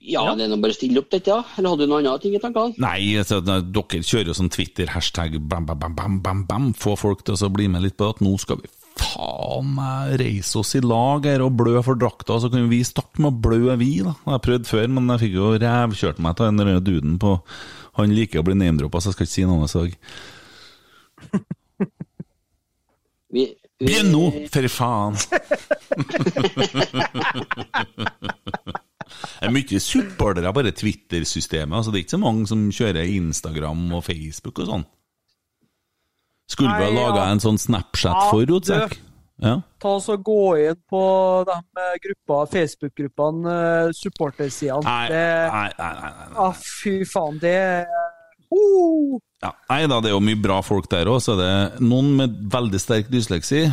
Ja, det er nå bare å stille opp dette, ja. Eller hadde du noen andre ting i tankene? Nei, altså, dere kjører jo sånn Twitter-hashtag bam, bam, bam, bam, bam, bam. Få folk til å bli med litt på at nå skal vi faen meg reise oss i lag her og blø for drakta, så kunne vi starte med å blø, vi, da. Jeg har prøvd før, men jeg fikk jo rævkjørt meg til den der duden på Han liker å bli name-droppa, så jeg skal ikke si noe. Så. Vi, dag. Begynn nå, for faen! Det er mye supportere bare Twitter-systemet. Altså, det er ikke så mange som kjører Instagram og Facebook og sånn. Skulle vi ha laga en sånn Snapchat Ja, for Rotsekk? Ja. Ta oss og Gå inn på de eh, gruppa, Facebook-gruppene, eh, supportersidene. Nei, nei, nei, nei, nei. Ah, fy faen, det uh, Ja, nei da, det er jo mye bra folk der òg. Så er det noen med veldig sterk dysleksi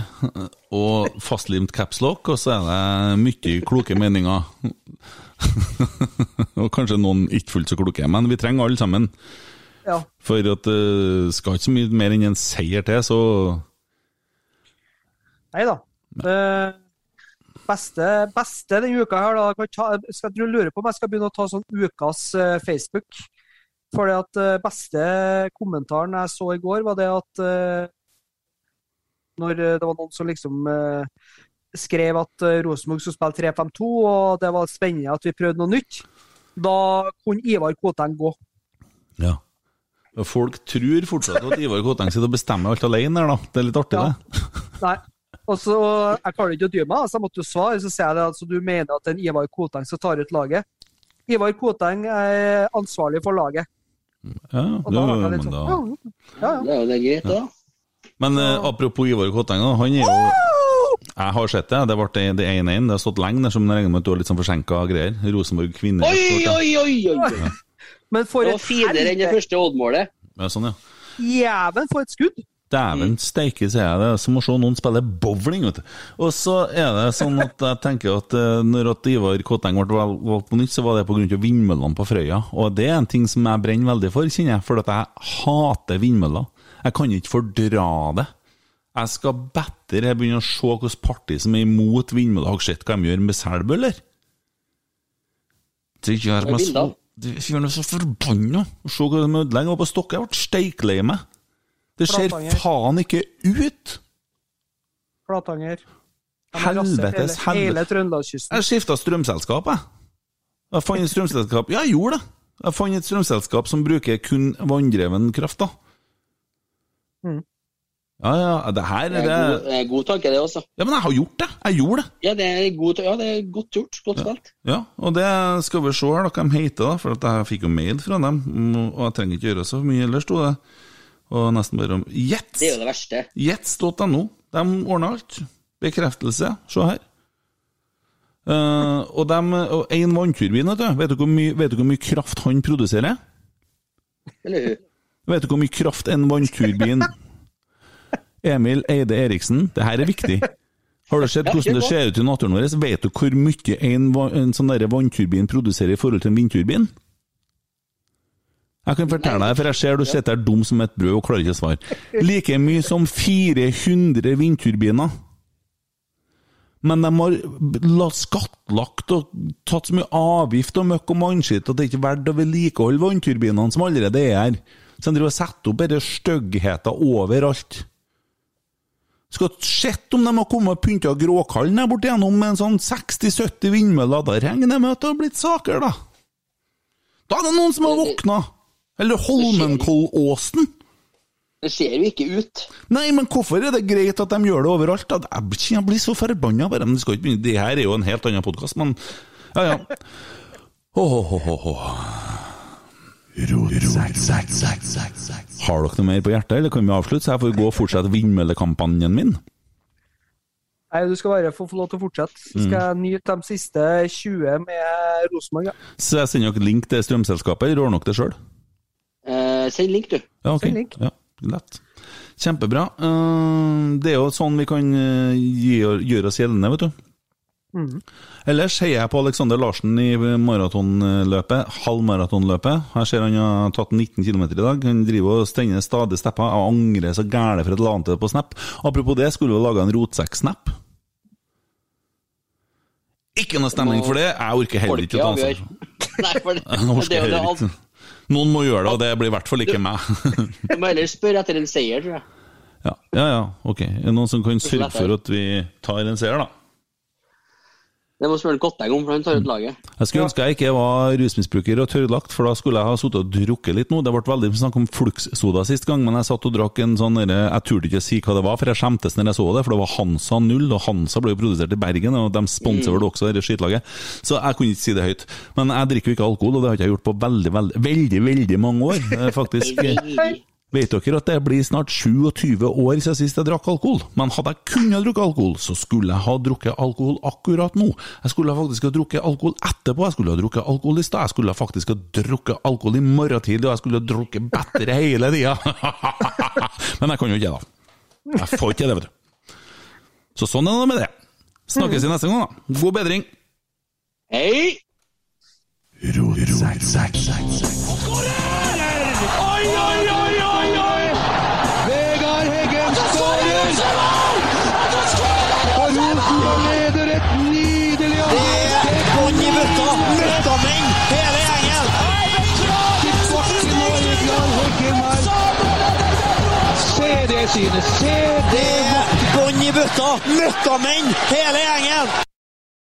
og fastlimt capslock, og så er det mye kloke meninger. [LAUGHS] og kanskje noen ikke fullt så kloke, men vi trenger alle sammen. Ja. For at det skal ikke så mye mer enn en seier til, så Nei da. Det beste, beste denne uka her, da jeg ta, skal jeg lure på om jeg skal begynne å ta sånn ukas eh, Facebook. For det at eh, beste kommentaren jeg så i går, var det at eh, når det var noen som liksom skrev at Rosenborg skulle spille 3-5-2, og det var spennende at vi prøvde noe nytt, da kunne Ivar Koteng gå. Ja. Folk tror fortsatt at Ivar Koteng sitter og bestemmer alt alene her, da. Det er litt artig, Ja. det. Nei. Og så, Jeg klarer ikke å dy meg, så jeg måtte jo svare. Så sier jeg det, altså, du mener at er en Ivar Koteng som tar ut laget. Ivar Koteng er ansvarlig for laget. Ja, Og det, da ble men, sånn, da. ja, ja, ja. Det er jo greit, det, da. men eh, apropos Ivar Koteng, da, han er jo Jeg har sett det. Det ble det- det 1-1. Det har stått lenge der, som jeg regner med at du har litt sånn forsinka greier. Rosenborg kvinner. Oi, oi, oi! oi. Men for Det var finere enn det første Odd-målet. Ja, sånn, ja. Jæven, for et skudd! Dæven steike, sier jeg. Det er som å se noen spille bowling, vet du. Og så er det sånn at jeg tenker at eh, når at Ivar Kotteng ble valgt på nytt, så var det pga. vindmøllene på Frøya. Og det er en ting som jeg brenner veldig for, kjenner jeg. For at jeg hater vindmøller. Jeg kan ikke fordra det. Jeg skal bedre begynne å se hvilket parti som er imot vindmøller. Har dere sett hva de gjør med Selbu, eller? Det gjør meg så Det gjør så forbanna se hva de ødelegger. Var på Stokke, jeg ble steiklei meg. Det ser faen ikke ut! Flatanger. Helvetes hele, hele helvete. Trøndelagskysten. Jeg skifta strømselskap, jeg. Jeg fant et strømselskap Ja, jeg gjorde det. Jeg fant et strømselskap som bruker kun vanndreven kraft, da. Mm. Ja, ja, det her Det er er god, det det er god tanke, det også. Ja, men jeg har gjort det! Jeg gjorde det! Ja, det er, god, ja, det er godt gjort. Godt spilt. Ja, og det skal vi se her, hva de heter, da. For at jeg fikk jo mail fra dem, mm, og jeg trenger ikke gjøre så mye ellers, sto det. Og nesten bare om Jets! Det er jo det verste. Jets.no. De ordner alt. Bekreftelse. Se her. Uh, og dem, og en vannturbin, vet du. Vet du, hvor mye, vet du hvor mye kraft han produserer? Eller hun. Vet du hvor mye kraft en vannturbin [LAUGHS] Emil Eide Eriksen, det her er viktig. Har du sett hvordan det ser ut i naturen vår? Vet du hvor mye en, en sånn vannturbin produserer i forhold til en vindturbin? Jeg kan fortelle deg, for jeg ser du sitter der dum som et brød og klarer ikke å svare. Like mye som 400 vindturbiner. Men de har skattlagt og tatt så mye avgift og møkk og mannskitt at det ikke er verdt å vedlikeholde vannturbinene som allerede er her. Så de driver og setter opp denne styggheten overalt. Skal sett om de har kommet og pynta Gråkallen der borte gjennom med en sånn 60-70 vindmøller. Da regner jeg med at det har blitt saker, da. Da er det noen som har våkna! Eller Holmenkollåsen. Det ser jo ikke ut. Nei, men hvorfor er det greit at de gjør det overalt? da? Jeg blir- så forbanna bare. Men skal ikke begynne. det her er jo en helt annen podkast, men ja, ja. Oh, oh, oh, åh. Har dere noe mer på hjertet, eller kan vi avslutte, så jeg får gå og fortsette vindmøllekampanjen min? Nei, du skal bare få, få lov til å fortsette. Så Mm. skal jeg nyte de siste 20 med Rosenborg. Ja. Så jeg sender dere link til strømselskapet, eller ordner dere det sjøl? Eh, send link, du. Ja, okay. Send link. Ja, lett. Kjempebra. Eh, Det er jo sånn vi kan eh, gjøre oss gjeldende, vet du. Mhm. Ellers heier jeg på Alexander Larsen i maratonløpet, halvmaratonløpet. Her ser han har tatt 19 km i dag. Han driver og stender stadig stepper. Jeg angrer så gæle for at jeg la han til på Snap. Apropos det, skulle vi lage en rotsekk-snap. Ikke noe stemning for det. Jeg orker heller ikke å ta ansvar. [LAUGHS] Er. Noen må gjøre det, og det blir i hvert fall ikke meg. [LAUGHS] Du må heller spørre etter en seier, tror jeg. Ja, ja, ja, ok. Er det noen som kan sørge for at vi tar en seier, da? Det må spørre Kotteng om, for han tar ut laget. Jeg skulle ønske jeg ikke var rusmisbruker og tørrlagt, for da skulle jeg ha sittet og drukket litt nå. Det ble veldig snakk om Flux-soda sist gang, men jeg satt og drakk en sånn derre- Jeg turte ikke å si hva det var, for jeg skjemtes når jeg så det, for det var Hansa 0, og Hansa ble jo produsert i Bergen, og de sponser vel også dette skitlaget. Så jeg kunne ikke si det høyt. Men jeg drikker jo ikke alkohol, og det har jeg ikke gjort på veldig, veldig, veldig, veldig mange år. Eh, [LAUGHS] Faktisk. Vet dere at det blir snart 27 år siden sist jeg drakk alkohol? Men hadde jeg kunnet drukke alkohol, så skulle jeg ha drukket alkohol akkurat nå. Jeg skulle faktisk ha drukket alkohol etterpå, jeg skulle ha drukket alkohol i stad, jeg skulle faktisk ha drukket alkohol i morgen tidlig, og jeg skulle ha drukket bedre hele tida. [LAUGHS] Men jeg kan jo ikke det, da. Jeg får ikke det, vet du. Så sånn er det med det. Snakkes i neste gang, da. God bedring. Hei! Oi, oi, oi, oi, oi! Synet! Se det! Er i bøtta. Møkkamenn, hele gjengen.